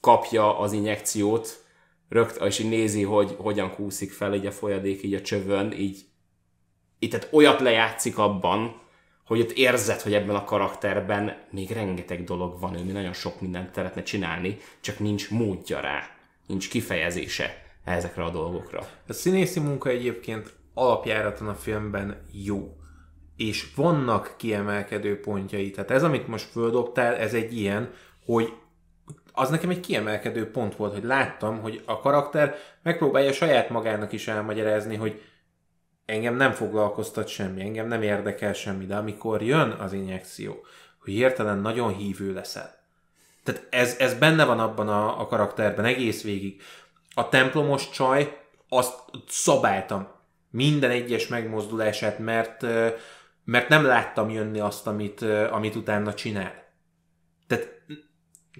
kapja az injekciót, rögt, és így nézi, hogy hogyan kúszik fel így a folyadék, így a csövön, így, így tehát olyat lejátszik abban, hogy ott érzed, hogy ebben a karakterben még rengeteg dolog van, ő nagyon sok mindent szeretne csinálni, csak nincs módja rá, nincs kifejezése ezekre a dolgokra. A színészi munka egyébként alapjáraton a filmben jó. És vannak kiemelkedő pontjai. Tehát ez, amit most földobtál, ez egy ilyen, hogy az nekem egy kiemelkedő pont volt, hogy láttam, hogy a karakter megpróbálja saját magának is elmagyarázni, hogy engem nem foglalkoztat semmi, engem nem érdekel semmi, de amikor jön az injekció, hogy hirtelen nagyon hívő leszel. Tehát ez, ez benne van abban a, a karakterben egész végig. A templomos csaj, azt szabáltam. Minden egyes megmozdulását, mert, mert nem láttam jönni azt, amit, amit utána csinál. Tehát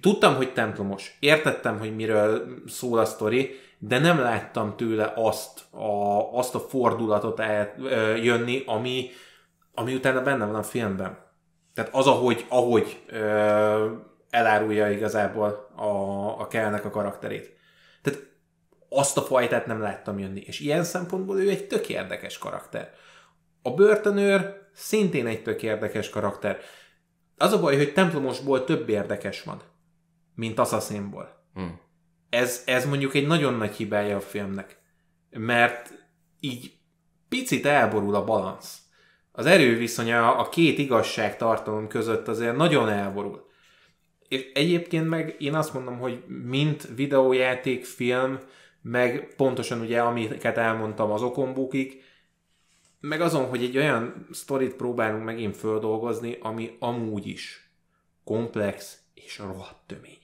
tudtam, hogy templomos. Értettem, hogy miről szól a sztori, de nem láttam tőle azt a, azt a fordulatot el, ö, jönni, ami, ami utána benne van a filmben. Tehát az, ahogy, ahogy ö, elárulja igazából a, a Kellnek a karakterét. Tehát azt a fajtát nem láttam jönni. És ilyen szempontból ő egy tök érdekes karakter. A börtönőr szintén egy tök érdekes karakter. Az a baj, hogy templomosból több érdekes van, mint Assassinból. Hmm. Ez, ez mondjuk egy nagyon nagy hibája a filmnek. Mert így picit elborul a balansz. Az erőviszonya a két igazságtartalom között azért nagyon elborul. És egyébként meg én azt mondom, hogy mint videójáték, film, meg pontosan ugye, amiket elmondtam az okombukig, meg azon, hogy egy olyan sztorit próbálunk megint földolgozni, ami amúgy is komplex és rohadt tömény.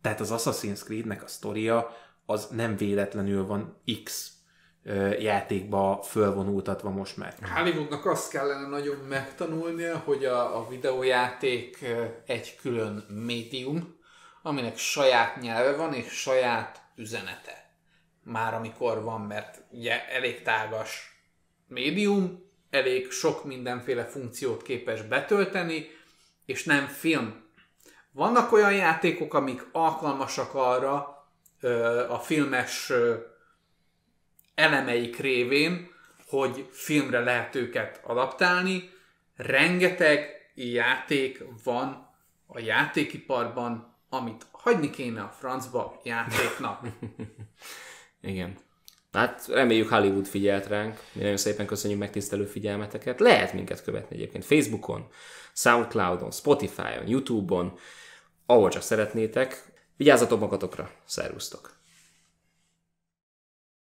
Tehát az Assassin's Creed-nek a sztoria az nem véletlenül van X játékba fölvonultatva most már. Hollywoodnak azt kellene nagyon megtanulnia, hogy a, a videójáték egy külön médium, aminek saját nyelve van és saját üzenete. Már amikor van, mert ugye elég tágas médium, elég sok mindenféle funkciót képes betölteni, és nem film. Vannak olyan játékok, amik alkalmasak arra a filmes elemeik révén, hogy filmre lehet őket adaptálni. Rengeteg játék van a játékiparban, amit hagyni kéne a francba játéknak. Igen. Hát reméljük Hollywood figyelt ránk. Mi nagyon szépen köszönjük megtisztelő figyelmeteket. Lehet minket követni egyébként Facebookon, Soundcloudon, Spotify-on, Youtube-on, ahol csak szeretnétek. Vigyázzatok magatokra. Szervusztok!